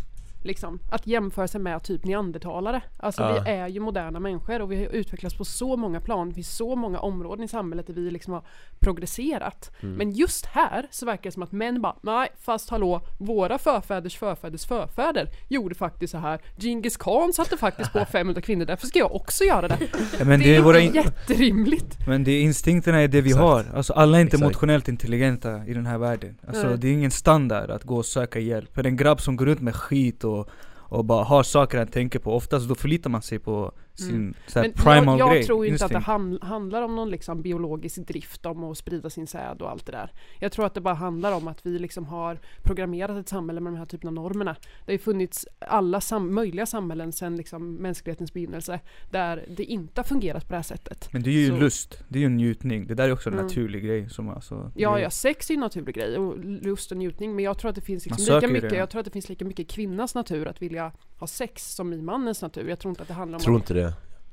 Liksom. Att jämföra sig med typ neandertalare. Alltså Ja. vi är ju moderna människor och vi har utvecklats på så många plan. Det finns så många områden i samhället där vi liksom har progresserat. Mm. Men just här så verkar det som att män bara nej fast hallå våra förfäders förfäders förfäder gjorde faktiskt så här. Genghis khan satte faktiskt på 500 kvinnor därför ska jag också göra det. Ja, men det, det är våra in- jätterimligt. Men det är instinkterna är det vi Exakt. har. Alltså alla är inte Exakt. emotionellt intelligenta i den här världen. Alltså Nej. det är ingen standard att gå och söka hjälp. För en grabb som går runt med skit och, och bara har saker han tänker på, oftast då förlitar man sig på sin Mm. Men primal jag, jag grej. tror ju inte att det han, handlar om någon liksom biologisk drift om att sprida sin säd och allt det där. Jag tror att det bara handlar om att vi liksom har programmerat ett samhälle med de här typerna av normerna. Det har ju funnits alla sam- möjliga samhällen sedan liksom mänsklighetens begynnelse där det inte har fungerat på det här sättet. Men det är ju Så- lust, det är ju en njutning. Det där är också en Mm. naturlig grej som alltså Ja, ja, sex är en naturlig grej och lust och njutning men jag tror att det finns liksom lika mycket, det. jag tror att det finns lika mycket i kvinnans natur att vilja ha sex som i mannens natur. Jag tror inte att det handlar om Tror att, inte det.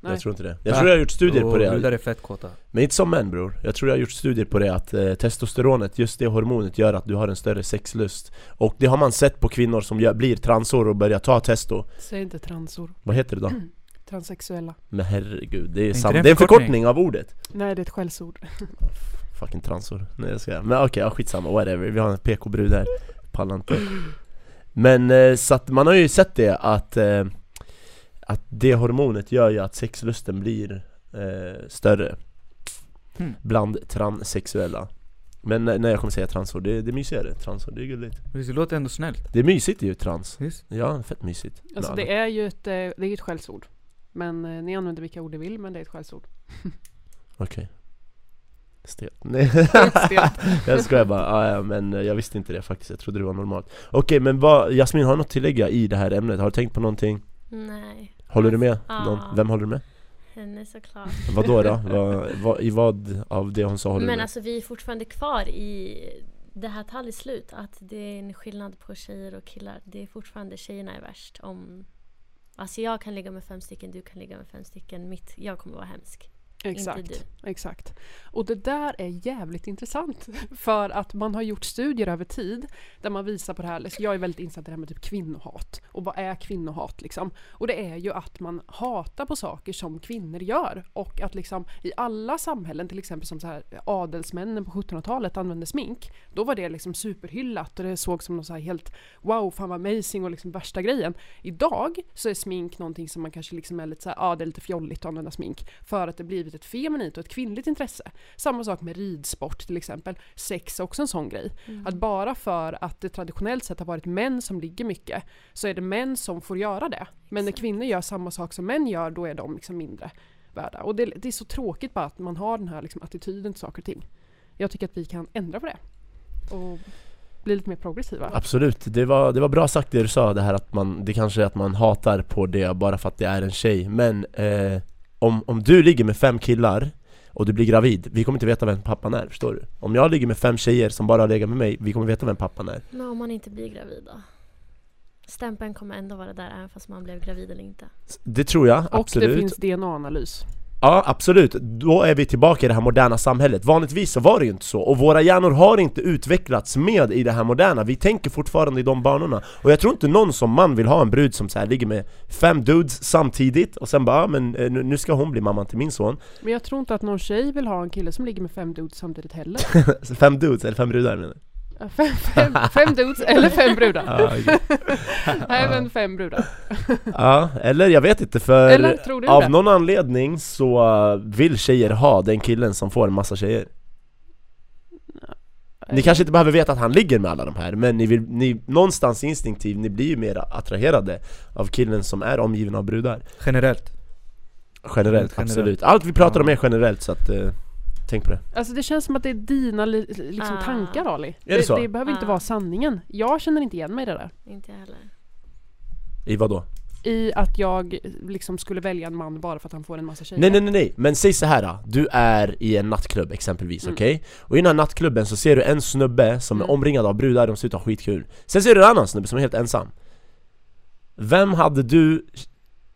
Nej. Jag tror inte det. Jag Va? tror jag har gjort studier på det. brudar är fett kåta. Men inte som män bror, jag tror jag har gjort studier på det att eh, testosteronet, just det hormonet gör att du har en större sexlust Och det har man sett på kvinnor som gör, blir transor och börjar ta testo säg inte transor, Vad heter det då? transsexuella. Men herregud, det är, sam- det är en förkortning? av ordet Nej, det är ett skällsord. Fucking transor, nej jag ska Men okej, ja, skitsamma, whatever, vi har en PK-brud här, pallar inte Men eh, så att man har ju sett det att eh, Att det hormonet gör ju att sexlusten blir eh, större Hmm. Bland transsexuella Men när jag kommer säga transor, det, det är mysigare, transor, det är gulligt Visst, Det låter ändå snällt. Det är mysigt ju trans Visst? Ja, fett mysigt Alltså det är ju ett, eh, det är ett skällsord. Men eh, ni använder vilka ord ni vill, men det är ett skällsord. Okej Stelt, nej jag skojar bara, ah, ja, men jag visste inte det faktiskt, jag trodde det var normalt Okej men vad, Jasmin har du något att tillägga i det här ämnet? Har du tänkt på någonting? Nej. Håller du med? Ja. Någon, vem håller du med? Henne såklart. Vad då? då? vad, vad, I vad av det hon sa håller du Men med? alltså vi är fortfarande kvar i det här tagit slut. Att det är en skillnad på tjejer och killar. Det är fortfarande tjejerna är värst. Om, alltså jag kan ligga med fem stycken, du kan ligga med fem stycken. Mitt, jag kommer vara hemsk. Exakt. Exakt. Och det där är jävligt intressant. För att man har gjort studier över tid där man visar på det här. Så jag är väldigt insatt i det här med typ kvinnohat. Och vad är kvinnohat liksom? Och det är ju att man hatar på saker som kvinnor gör. Och att liksom i alla samhällen, till exempel som så här adelsmännen på 1700-talet använde smink. Då var det liksom superhyllat och det såg som något så här helt wow, fan vad amazing och liksom värsta grejen. Idag så är smink någonting som man kanske liksom är lite så här, ja det är lite fjolligt att använda smink. För att det blivit ett feminint och ett kvinnligt intresse. Samma sak med ridsport till exempel. Sex är också en sån grej. Att bara för att det traditionellt sett har varit män som ligger mycket så är det män som får göra det. Men när kvinnor gör samma sak som män gör då är de liksom mindre värda. Och det, det är så tråkigt bara att man har den här liksom attityden till saker och ting. Jag tycker att vi kan ändra på det. Och bli lite mer progressiva. Absolut, det var, det var bra sagt det du sa, det här att man, det kanske är att man hatar på det bara för att det är en tjej Men eh, om, om du ligger med fem killar och du blir gravid, vi kommer inte veta vem pappan är, förstår du? Om jag ligger med fem tjejer som bara har legat med mig, vi kommer veta vem pappan är Men om man inte blir gravid då? stämpeln kommer ändå vara där även fast man blev gravid eller inte. Det tror jag, Och absolut. det finns DNA-analys. Ja, absolut. Då är vi tillbaka i det här moderna samhället. Vanligtvis så var det ju inte så, och våra hjärnor har inte utvecklats med i det här moderna. Vi tänker fortfarande i de banorna. Och jag tror inte någon som man vill ha en brud som så här ligger med fem dudes samtidigt, och sen bara, ja, men eh, nu nu ska hon bli mamman till min son. Men jag tror inte att någon tjej vill ha en kille som ligger med fem dudes samtidigt heller. Fem dudes, eller fem brudar menar du? Fem, fem, fem dudes eller fem brudar. Nej men fem brudar. ja, eller jag vet inte för Eller tror du av det? någon anledning så vill tjejer ha den killen som får en massa tjejer. Ni kanske inte behöver veta att han ligger med alla de här, men ni vill, ni, någonstans instinktivt, ni blir ju mer attraherade av killen som är omgiven av brudar Generellt. Generellt, Generellt. absolut. Allt vi pratar om Ja. är generellt så att, eh, tänk på det Alltså det känns som att det är dina li, liksom Ah. tankar Ali. Är det det, så? det behöver inte Ah. vara sanningen. Jag känner inte igen mig i det där. Inte heller. I vad då? I att jag liksom skulle välja en man bara för att han får en massa tjejer. Nej nej nej nej, men säg så här. då. du är i en nattklubb exempelvis, Mm. okej? Och i den här nattklubben så ser du en snubbe som är Mm. omringad av brudar, de ser ut att ha skitkul Sen ser du en annan snubbe som är helt ensam Vem hade du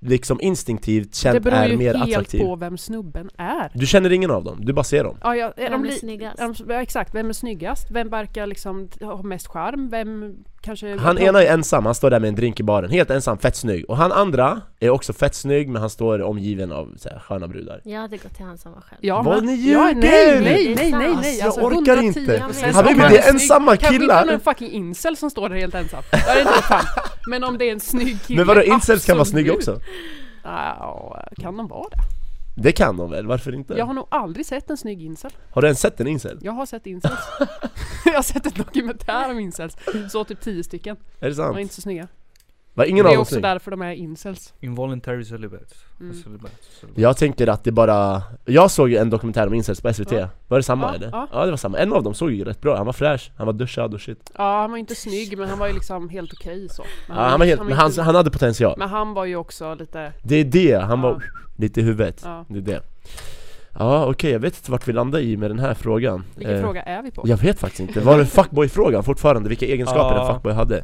liksom instinktivt det känt beror är ju mer helt attraktiv? på vem snubben är. Du känner ingen av dem, du bara ser dem Ja, ja, är de Vem är li- snyggast? är de, ja, exakt, vem är snyggast? Vem verkar liksom ha mest charm? Vem kanske... Han ena är ensam, han står där med en drink i baren, helt ensam, fett snygg Och han andra är också fett snygg men han står omgiven av så här, sköna brudar Jag hade gått till han som var själv. Ja, Vad men- ni ja, ljuger! nej, nej, nej, nej, Alltså, nej. jag Alltså, orkar 110 inte. Habibi, Om det är ensamma Kanske killar. inte om det är en fucking incel som står där helt ensam. Det är inte fan. Men om det är en snygg kille, Men vadå, incels kan vara snygga också? Ja, kan de vara det? Det kan de väl, varför inte? Jag har nog aldrig sett en snygg incel. Har du ens sett en incel? Jag har sett incels. jag har sett en dokumentär om incels. Så typ tio stycken. Är det De sant? är inte så snygga. Var ingen det är också därför de är incels. Involuntary celibate. Mm. Celibate. celibate. Jag tänker att det bara... Jag såg en dokumentär om incels på SVT, Ja. var det samma Ja, eller? ja. Ja. det var samma, en av dem såg ju rätt bra, han var fräsch, han var duschad och shit Ja, han var inte snygg men han var ju liksom helt okej så. Men Ja, han var helt, men han, inte- han hade potential Men han var ju också lite... Det är det, han Ja. var lite i huvudet, Ja. det är det Ja okej, jag vet inte vart vi landar i med den här frågan Vilken Eh, fråga är vi på? Jag vet faktiskt inte, var det fuckboy-frågan fortfarande? Vilka egenskaper Ja. en fuckboy hade?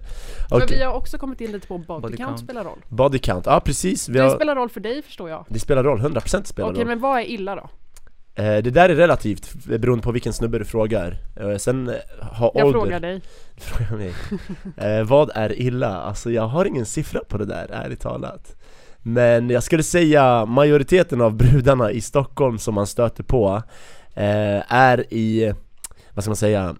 För Okej, vi har också kommit in lite på body, Body count count. spelar roll. body count, ja precis, vi Det har, spelar roll för dig förstår jag. det spelar roll, 100% spelar Okej roll men vad är illa då? eh, Det där är relativt, beroende på vilken snubbe du frågar eh, Sen eh, har Jag ålder frågar dig. Fråga mig. Eh, vad är illa? Alltså jag har ingen siffra på det där, ärligt talat. Men jag skulle säga majoriteten av brudarna i Stockholm som man stöter på eh, är i, vad ska man säga,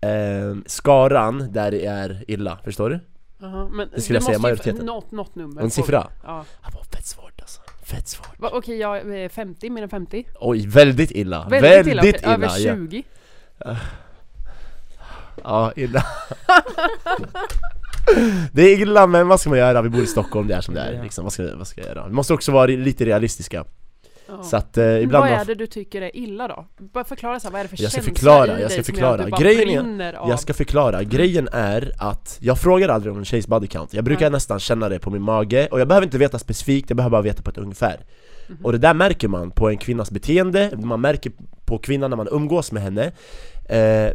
eh, skaran där det är illa, förstår du? Jaha, men Det skulle jag du säga, majoriteten. Något, något nummer. En siffra? Ja. Det var fett svårt alltså, fett svårt. Va, Okej, jag är 50, mer än 50. Oj, väldigt illa, väldigt, Väldigt illa. illa, Över ja. 20. Ja, illa Det är illa men vad ska man göra? Vi bor i Stockholm, det är som det är liksom. vad, ska, vad ska jag göra? Vi måste också vara lite realistiska Ja. Så att eh, ibland vad är det du tycker är illa då? Bara förklara så här, vad är det för Jag ska förklara, i jag ska förklara. Grejen är- av... Jag ska förklara, grejen är att jag frågar aldrig om en tjejs body count Jag brukar Nej. nästan känna det på min mage, och jag behöver inte veta specifikt, jag behöver bara veta på ett ungefär Mhm. Och det där märker man på en kvinnas beteende, man märker på kvinnan när man umgås med henne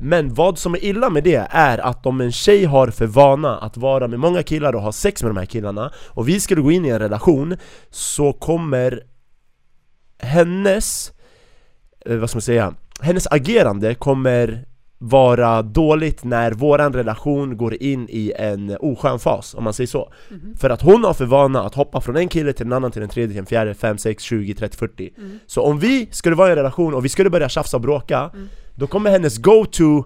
Men vad som är illa med det är att om en tjej har för vana att vara med många killar och ha sex med de här killarna Och vi skulle gå in i en relation så kommer hennes, eh, vad ska man säga, hennes agerande kommer vara dåligt när våran relation går in i en oskön fas, om man säger så Mhm. För att hon har för vana att hoppa från en kille till en annan, till en tredje, till en fjärde, fem, sex, 20, 30, 40 Mm. Så om vi skulle vara i en relation och vi skulle börja tjafsa och bråka Mm. Då kommer hennes go-to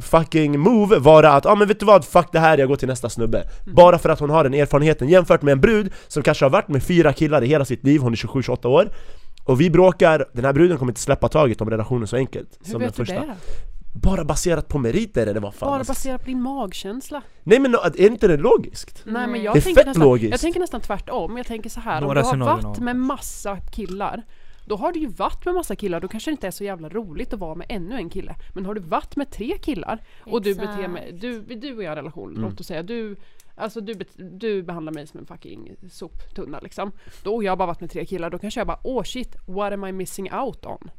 fucking move vara att ah, men vet du vad, fuck det här, jag går till nästa snubbe Mm. Bara för att hon har den erfarenheten jämfört med en brud som kanske har varit med fyra killar i hela sitt liv, hon är 27-28 år Och vi bråkar, den här bruden kommer inte släppa taget om relationen så enkelt Hur som vet den du första det? Bara baserat på meriter eller vad fan Bara alltså. baserat på din magkänsla? Nej men är inte det logiskt? Nej men jag Det är tänker fett nästan, logiskt. Jag tänker nästan tvärtom, jag tänker så här om Några du har varit med massa killar då har du ju varit med massa killar, då kanske det inte är så jävla roligt att vara med ännu en kille. Men har du varit med tre killar och du Exakt. beter mig, du, du och jag har en relation, Mm. låt oss säga du Alltså du, du behandlar mig som en fucking soptunna liksom. Då och jag har bara varit med tre killar, då kanske jag bara åh shit, what am I missing out on?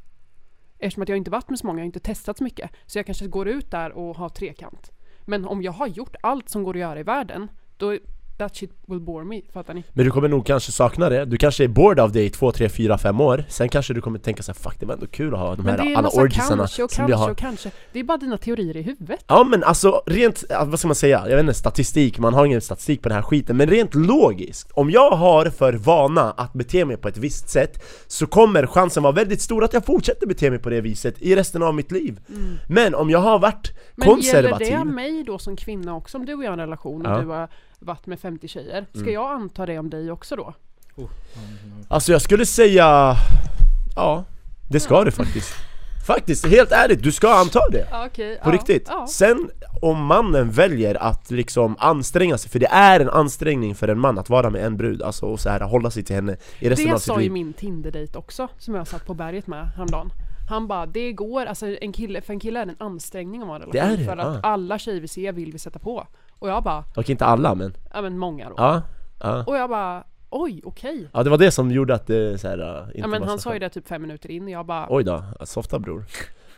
Eftersom att jag inte varit med så många, jag har inte testat så mycket. Så jag kanske går ut där och har trekant. Men om jag har gjort allt som går att göra i världen då, that shit will bore me, fattar ni? Men du kommer nog kanske sakna det, du kanske är bored av det i två, tre, fyra, fem år Sen kanske du kommer tänka såhär, fuck det var ändå kul att ha de Men här är alla massa orgiesarna kanske och som kanske har och kanske. Det är bara dina teorier i huvudet. Ja men alltså rent, vad ska man säga? Jag vet inte, statistik, man har ingen statistik på den här skiten Men rent logiskt, om jag har för vana att bete mig på ett visst sätt Så kommer chansen vara väldigt stor att jag fortsätter bete mig på det viset i resten av mitt liv Men om jag har varit Men konservativ gäller det mig då som kvinna också? Om du och jag har en relation och Ja. du har varit med 50 tjejer, ska Mm. jag anta det om dig också då? Alltså jag skulle säga, ja, det ska du faktiskt Faktiskt, helt ärligt, du ska anta det Ja, okej. På riktigt. Sen om mannen väljer att liksom anstränga sig, för det är en ansträngning för en man att vara med en brud, alltså och så här hålla sig till henne i resten av Det sitt sa ju liv min Tinder-dejt också, som jag satt på berget med häromdagen. Han bara, det går, alltså en kille, för en kille är det en ansträngning att vara en Det relation. är det, för att ja. alla tjejer vi ser vill vi sätta på. Och jag bara, Och inte alla men, ja men många då. ja, ja Och jag bara, oj okej. Ja det var det som gjorde att det så här, äh, inte Ja men var han så sa ju det typ fem minuter in och jag bara, Oj då, softa bror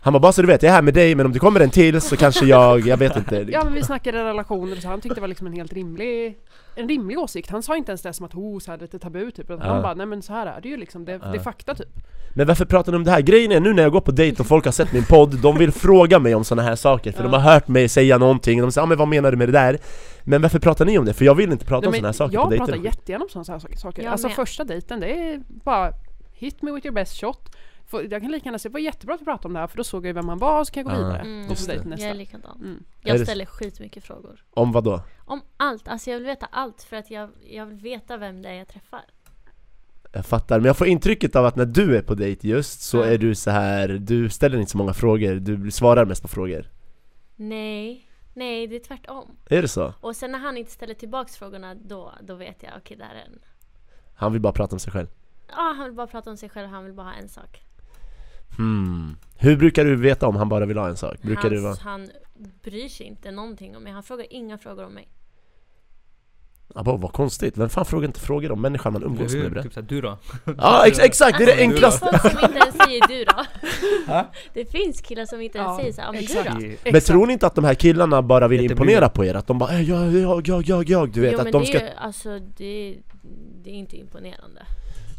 Han bara bara så du vet, jag är här med dig men om det kommer en till så kanske jag, jag vet inte ja men vi snackade relationer så han tyckte det var liksom en helt rimlig en rimlig åsikt. Han sa inte ens det som att oh, så här, lite tabu typ. Utan Ja. Han bara, nej men så här är det ju liksom. Det, det är fakta typ. Men varför pratar ni om det här? Grejen är nu när jag går på dejt och folk har sett min podd, de vill fråga mig om såna här saker för Ja. de har hört mig säga någonting, de säger ah, men vad menar du med det där? Men varför pratar ni om det? För jag vill inte prata om Nej, såna här men saker jag på pratar och jättegärna om sådana här saker. Jag alltså med. första dejten, det är bara hit me with your best shot. Jag kan lika gärna säga, det var jättebra att vi pratade om det här för då såg jag ju vem han var och så kan jag gå Ja, vidare. Mm. Det. dejt nästa. Jag är likadan. Mm. Jag det- ställer skitmycket frågor. Om vad då? Om allt, alltså jag vill veta allt för att jag, jag vill veta vem det är jag träffar. Jag fattar, men jag får intrycket av att när du är på dejt just så Ja. är du så här, du ställer inte så många frågor, du svarar mest på frågor Nej, nej det är tvärtom. Är det så? Och sen när han inte ställer tillbaks frågorna då, då vet jag okej där är en. Han vill bara prata om sig själv Ja, han vill bara prata om sig själv, han vill bara ha en sak. Hmm. Hur brukar du veta om han bara vill ha en sak? Brukar Hans, det vara... Han bryr sig inte någonting om mig, han frågar inga frågor om mig. Ja, bara, vad konstigt, vem fan frågar inte frågor om människan man umgås med bre? Typ såhär, du då? Ja ex exakt, det är det enklaste! Det finns folk som inte ens säger du då. Det finns killar som inte ens Ja, säger såhär, men exakt. du då? Men tror ni inte att de här killarna bara vill imponera på er? Att de bara "Äh, jag, jag, jag, jag, jag, du vet jo att men de det ska... är ju, alltså det, det är inte imponerande.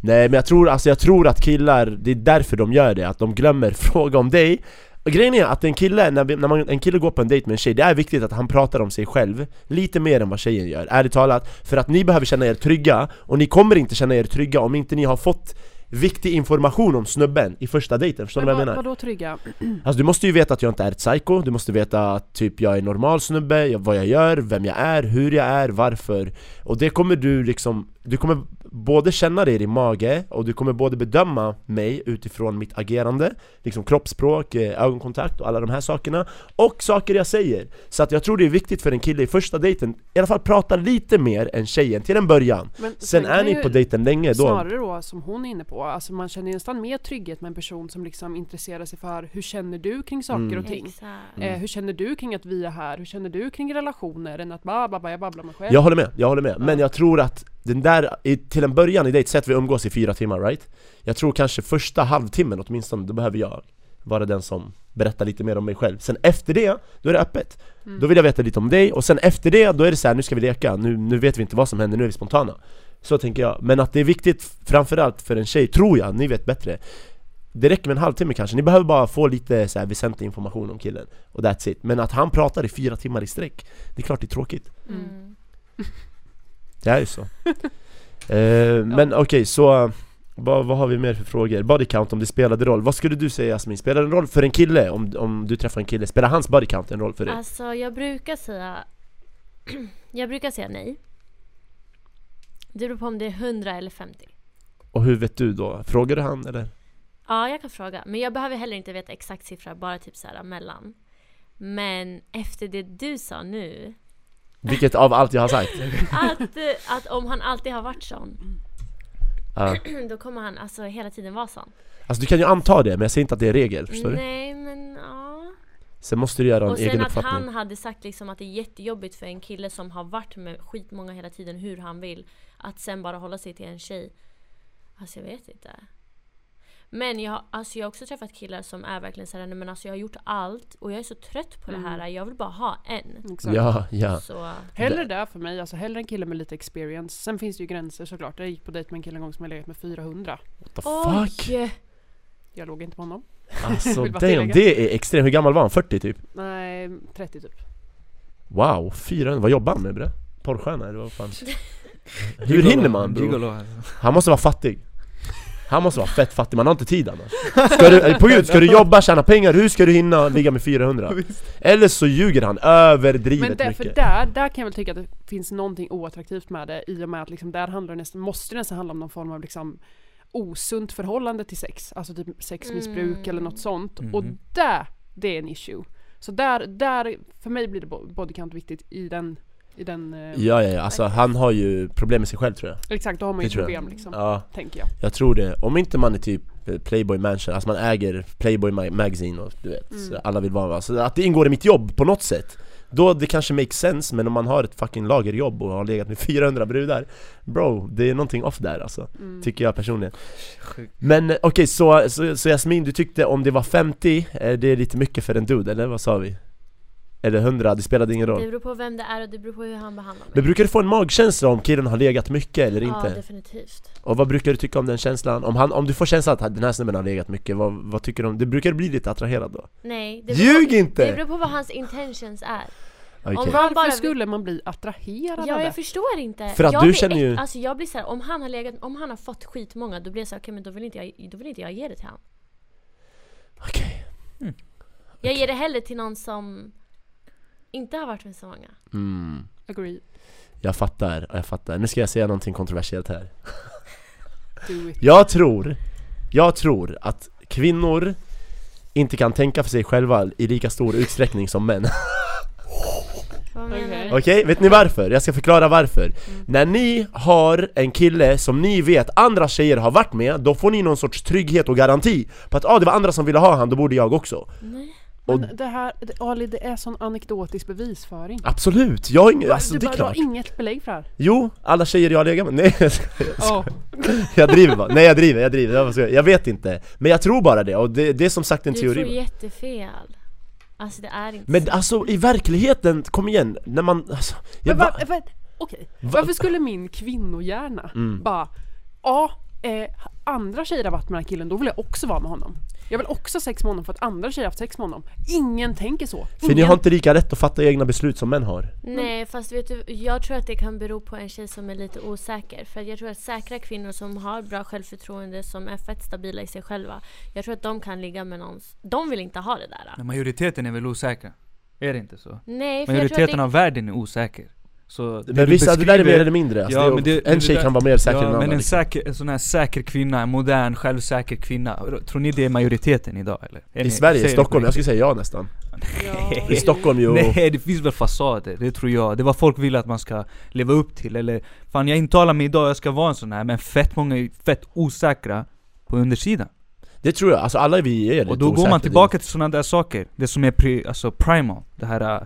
Nej men jag tror, alltså jag tror att killar, det är därför de gör det, att de glömmer fråga om dig och Grejen är att en kille, när, när man, en kille går på en dejt med en tjej, det är viktigt att han pratar om sig själv Lite mer än vad tjejen gör, ärligt talat För att ni behöver känna er trygga, och ni kommer inte känna er trygga om inte ni har fått viktig information om snubben i första dejten, förstår du vad jag menar? vadå trygga? Alltså du måste ju veta att jag inte är ett psycho, du måste veta att typ jag är normal snubbe, vad jag gör, vem jag är, hur jag är, varför Och det kommer du liksom, du kommer både känna det i din mage och du kommer både bedöma mig utifrån mitt agerande Liksom kroppsspråk, eh, ögonkontakt och alla de här sakerna Och saker jag säger Så att jag tror det är viktigt för en kille i första dejten, i alla fall prata lite mer än tjejen till en början Men Sen är ni på dejten länge då Snarare då som hon är inne på, alltså man känner nästan mer trygghet med en person som liksom intresserar sig för hur känner du kring saker Mm. och ting? Exakt. Eh, hur känner du kring att vi är här? Hur känner du kring relationer? Än att bara, bara jag babblar mig själv. Jag håller med, jag håller med. Men Ja. jag tror att den där, till en början i dejt, säg att vi umgås i fyra timmar right? Jag tror kanske första halvtimmen åtminstone, då behöver jag vara den som berättar lite mer om mig själv. Sen efter det, då är det öppet. Mm. Då vill jag veta lite om dig, och sen efter det, då är det så här, nu ska vi leka, nu, nu vet vi inte vad som händer, nu är vi spontana. Så tänker jag, men att det är viktigt framförallt för en tjej, tror jag, ni vet bättre. Det räcker med en halvtimme kanske, ni behöver bara få lite så här väsentlig information om killen Och that's it, men att han pratar i fyra timmar i sträck Det är klart det är tråkigt. Mm. det är ju så eh, Men okej, så vad, vad har vi mer för frågor? Body count om det spelade roll, vad skulle du säga Jasmin? Spelar det en roll för en kille om, om du träffar en kille? Spelar hans body count en roll för dig? Alltså jag brukar säga Jag brukar säga nej. Det beror på om det är 100 eller 50. Och hur vet du då? Frågar du han eller? Ja, jag kan fråga. Men jag behöver heller inte veta exakt siffra, bara typ så här mellan. Men efter det du sa nu, Vilket av allt jag har sagt? att, eh, att om han alltid har varit sån, Ja. då kommer han alltså hela tiden vara sån. Alltså du kan ju anta det, men jag säger inte att det är regel, förstår du? Nej, men ja. Sen måste du göra en Och egen sen att uppfattning han hade sagt liksom att det är jättejobbigt för en kille som har varit med skitmånga hela tiden hur han vill. Att sen bara hålla sig till en tjej. Alltså jag vet inte. Men jag, har- alltså jag har också träffat killar som är verkligen såhär, nej men alltså jag har gjort allt och jag är så trött på Mm. det här, jag vill bara ha en. Exakt. Ja, ja. Så, Hellre där för mig, alltså hellre en kille med lite experience. Sen finns det ju gränser såklart. Jag gick på dejt med en kille en gång som jag legat med 400. What the fuck? oj! Jag låg inte på honom. Alltså damn, det är extremt. Hur gammal var han? 40 typ? Nej, 30 typ. Wow, 400. Vad jobbar han med bre? Porrstjärna eller vad fan? Hur hinner man bro? Han måste vara fattig Han måste vara fett fattig, man har inte tid annars ska du, På gud, ska du jobba, tjäna pengar, hur ska du hinna ligga med 400? Eller så ljuger han överdrivet Men där, för mycket där, där kan jag väl tycka att det finns någonting oattraktivt med det i och med att liksom där handlar det nästan, måste det nästan handla om någon form av liksom osunt förhållande till sex. Alltså typ sexmissbruk Mm. eller något sånt. Mhm. Och där, det är en issue. Så där, där, för mig blir det bo- body count viktigt i den, i den eh, Ja ja ja, alltså han har ju problem med sig själv tror jag Exakt, då har man ju problem liksom. Ja, Tänker jag. jag tror det Om inte man är typ eh, Playboy Mansion, alltså man äger Playboy Ma- Magazine och du vet, Mm. så alla vill vara Alltså att det ingår i mitt jobb på något sätt Då det kanske makes sense, men om man har ett fucking lagerjobb och har legat med 400 brudar Bro, det är någonting off där alltså Mm. Tycker jag personligen Men eh, okej, så, så, så Jasmin, du tyckte om det var 50, eh, det är lite mycket för en dude, eller vad sa vi? Eller 100, det spelade ingen Det roll beror på vem det är och det beror på hur han behandlar mig. Men brukar du få en magkänsla om killen har legat mycket eller Ja, inte? definitivt. Och vad brukar du tycka om den känslan? Om, han, om du får känslan att den här snubben har legat mycket, vad, vad tycker du om? Det brukar du bli lite attraherad då? Nej, det Ljug på, inte! Det beror på vad hans intentions är. Okej. Om Varför bara skulle man bli attraherad Ja, av det? jag förstår inte. För att jag du blir känner ju- Alltså jag blir såhär, om han har legat, om han har fått skitmånga, då blir jag såhär, okej men då vill inte jag, då vill inte jag ge det till honom. Okej. Jag ger det hellre till någon som inte har varit med så många. Mm. Agree. Jag fattar, jag fattar. Nu ska jag säga någonting kontroversiellt här. Jag tror, jag tror att kvinnor inte kan tänka för sig själva i lika stor utsträckning som män Okej. Okej, vet ni varför? Jag ska förklara varför Mm. När ni har en kille som ni vet andra tjejer har varit med Då får ni någon sorts trygghet och garanti På att ah, det var andra som ville ha han, då borde jag också Nej. Och, Men det här, det, Ali det är sån anekdotisk bevisföring. Absolut, jag har inget, alltså du, det är bara- du har klart inget belägg för det här. Jo, alla tjejer jag har legat med, nej jag skojar, jag skojar. Ja. Jag driver bara, nej jag driver, jag driver, jag, skojar. jag vet inte Men jag tror bara det, och det, det är som sagt en Du teori tror jättefel. Alltså det är inte Men så. alltså i verkligheten, kom igen, när man, alltså, jag, Men va, var, var, okej, Va- varför skulle min kvinnohjärna Mm. bara, ja, eh, andra tjejer har varit med den här killen, då vill jag också vara med honom. Jag vill också ha sex med honom för att andra tjejer har haft sex med honom. Ingen tänker så. För ni Ingen. har inte lika rätt att fatta egna beslut som män har Nej fast vet du, jag tror att det kan bero på en tjej som är lite osäker. För jag tror att säkra kvinnor som har bra självförtroende, som är fett stabila i sig själva. Jag tror att de kan ligga med någon, de vill inte ha det där. Men majoriteten är väl osäkra? Är det inte så? Nej för jag tror Majoriteten att av världen är osäker. Så det Men du vissa, det där är mer beskriver- eller mindre, alltså, Ja, det, men det- en men det tjej där- kan vara mer säker ja, än en men annan en, liksom. säker, en sån här säker kvinna, en modern, självsäker kvinna. Tror ni det är majoriteten idag eller? Är I ni- Sverige, i Stockholm, jag skulle säga ja nästan Ja, I Stockholm jo, Nej det finns väl fasader, det tror jag. Det är vad folk vill att man ska leva upp till eller Fan jag intalar mig idag, jag ska vara en sån här men fett många är fett osäkra på undersidan. det tror jag, alltså alla vi är lite Och då går man tillbaka till sådana där saker. Det som är pri, alltså primal, det här äh,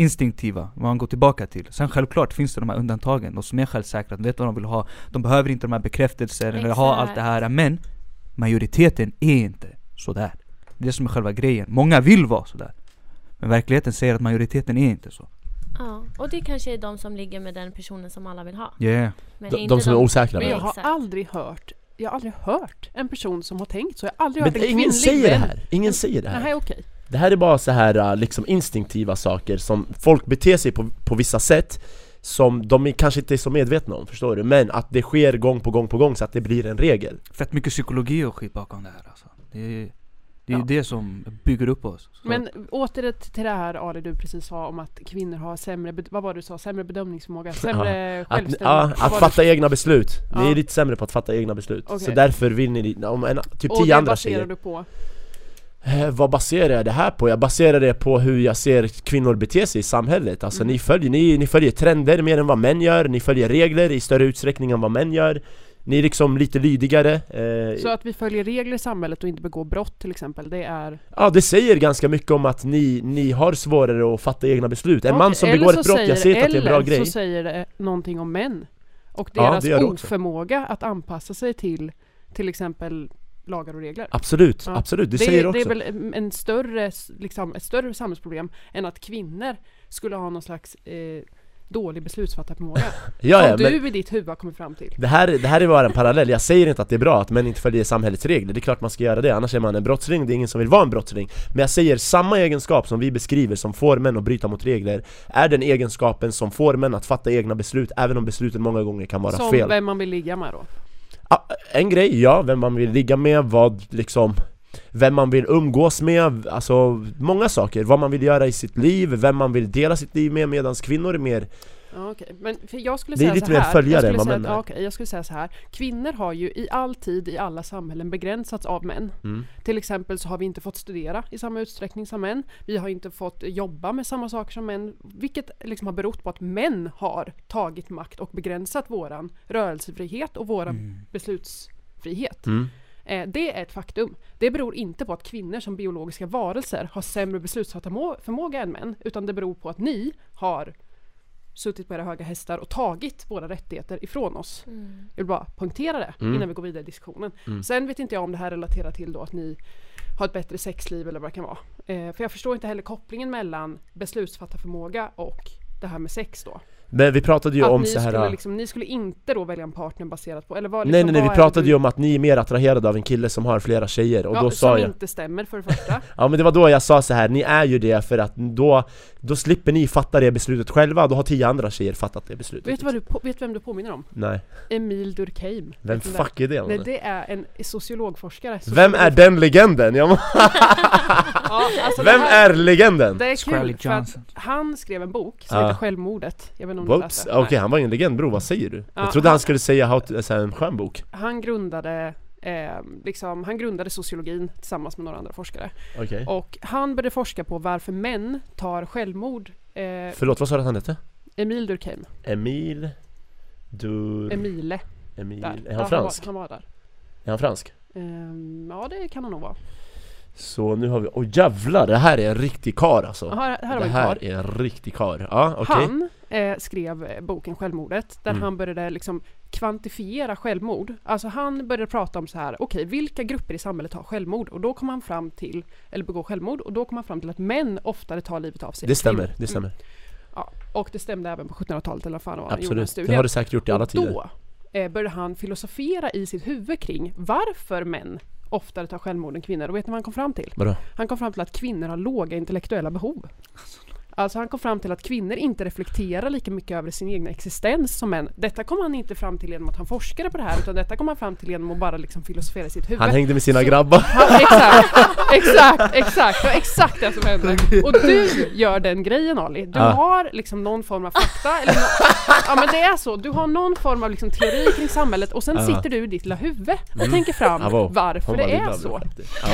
instinktiva, vad man går tillbaka till. Sen självklart finns det de här undantagen, de som är självsäkra, de vet vad de vill ha. De behöver inte de här bekräftelser eller ha allt det här. Men majoriteten är inte sådär. Det är det som är själva grejen. Många vill vara sådär. Men verkligheten säger att majoriteten är inte så. Ja, och det kanske är de som ligger med den personen som alla vill ha. Yeah. Men de, inte de som är osäkra Men jag har aldrig hört, jag har aldrig hört en person som har tänkt så. Jag har aldrig hört Men en ingen kvinnlig säger det här, ingen säger det här Nej okej. Det här är bara så här äh, liksom instinktiva saker som folk beter sig på, på vissa sätt Som de är, kanske inte är så medvetna om, förstår du? Men att det sker gång på gång på gång så att det blir en regel Fett mycket psykologi och skit bakom det här alltså. Det är det, är Ja. det som bygger upp oss. Så- Men åter till det här Ali du precis sa om att kvinnor har sämre, vad var det du sa? Sämre bedömningsförmåga? Sämre Att, självständighet? ja, att fatta det? egna beslut, ni Ja. är lite sämre på att fatta egna beslut Så Okej. därför vill ni, om en, typ Och tio det andra baserar tjejer du på? Eh, Vad baserar jag det här på? Jag baserar det på hur jag ser kvinnor bete sig i samhället Alltså Mm. ni, följer, ni, ni följer trender mer än vad män gör, ni följer regler i större utsträckning än vad män gör Ni är liksom lite lydigare eh, Så att vi följer regler i samhället och inte begår brott till exempel, det är... Ja det säger ganska mycket om att ni, ni har svårare att fatta egna beslut En man Okej, som eller begår ett brott, jag säger- ser att det är en bra eller grej så säger det någonting om män. Och Ja, deras det gör det också. oförmåga att anpassa sig till till exempel lagar och regler. Absolut, Ja. absolut, du det, säger är- också det är väl en- större, liksom, ett större samhällsproblem än att kvinnor skulle ha någon slags eh, dålig beslutsfattarförmåga. ja, ja, Som men du i ditt huvud har kommit fram till. det här, det här är bara en parallell, jag säger inte att det är bra att män inte följer samhällets regler, det är klart man ska göra det, annars är man en brottsling, det är ingen som vill vara en brottsling Men jag säger, samma egenskap som vi beskriver som får män att bryta mot regler Är den egenskapen som får män att fatta egna beslut, även om besluten många gånger kan vara Som fel vem man vill ligga med då. Ah, en grej, ja, vem man vill ligga med, vad liksom Vem man vill umgås med, alltså många saker, vad man vill göra i sitt liv, vem man vill dela sitt liv med medans kvinnor är mer Ja, okej. Men för jag skulle Det är säga lite så mer här. följare jag än skulle vad säga, är. okej, jag skulle säga så här. Kvinnor har ju i all tid i alla samhällen begränsats av män. mm. Till exempel så har vi inte fått studera i samma utsträckning som män. Vi har inte fått jobba med samma saker som män. Vilket liksom har berott på att män har tagit makt och begränsat våran rörelsefrihet och våran beslutsfrihet. Mm. Eh, det är ett faktum. Det beror inte på att kvinnor som biologiska varelser har sämre beslutsfattarförmåga än män. Utan det beror på att ni har suttit på era höga hästar och tagit våra rättigheter ifrån oss. Mm. Jag vill bara poängtera det Mm. innan vi går vidare i diskussionen. Mm. Sen vet inte jag om det här relaterar till då att ni har ett bättre sexliv eller vad det kan vara. Eh, för jag förstår inte heller kopplingen mellan beslutsfattarförmåga och det här med sex då. Men vi pratade ju att om ni, så här skulle liksom, ni skulle inte då välja en partner baserat på, eller Nej liksom, nej nej, vi är det pratade du- ju om att ni är mer attraherade av en kille som har flera tjejer och ja, då som sa jag inte stämmer för det första. Ja men det var då jag sa så här, ni är ju det för att då, då slipper ni fatta det beslutet själva, då har tio andra tjejer fattat det beslutet vet, du vad du, på- vet vem du påminner om? Nej, Emil Durkheim. vem fuck är det? Nej det är en sociologforskare. Vem är den legenden? Ja, alltså vem här- är legenden? Det är kul för att Johnson. han skrev en bok som Ja. heter Självmordet. Jag vet inte om du läste? okej Nej. han var ingen legend bro, vad säger du? Ja, jag trodde han han- skulle säga how to, en skön bok Han grundade eh, liksom, han grundade sociologin tillsammans med några andra forskare. Okej Och han började forska på varför män tar självmord. Eh, Förlåt, vad sa du att han hette? Emil Durkheim. Emil Dur... Emile. Emil... Där. Är Ja, han fransk? Han var, han var där. Är han fransk? Ehm, ja det kan han nog vara. Så nu har vi, åh jävlar, det här är en riktig kar alltså Ja, här, här har Det här karl. är en riktig kar, ja okej Han eh, skrev eh, boken Självmordet där Mm. han började liksom kvantifiera självmord. Alltså han började prata om så här, okej vilka grupper i samhället har självmord? Och då kom han fram till, eller begår självmord, och då kom han fram till att män oftare tar livet av sig. Det stämmer, kvinnor. det stämmer Mm. Ja, och det stämde även på 1700-talet eller vad fan var Absolut, det har det säkert gjort i alla och tider då eh, började han filosofera i sitt huvud kring varför män oftare tar självmord än kvinnor. Och vet ni vad han kom fram till? Vadå? Han kom fram till att kvinnor har låga intellektuella behov. Alltså han kom fram till att kvinnor inte reflekterar lika mycket över sin egna existens som män. Detta kom han inte fram till genom att han forskade på det här utan detta kom han fram till genom att bara liksom filosofera i sitt huvud. Han hängde med sina Så- grabbar Han, exakt, exakt, exakt, det var exakt det som hände. Och du gör den grejen Ali. Du Ja. har liksom någon form av fakta, eller nå- ja men det är så. Du har någon form av liksom teori kring samhället och sen Ja. sitter du i ditt lilla huvud och tänker fram Ja, wow. varför det är så. Ja.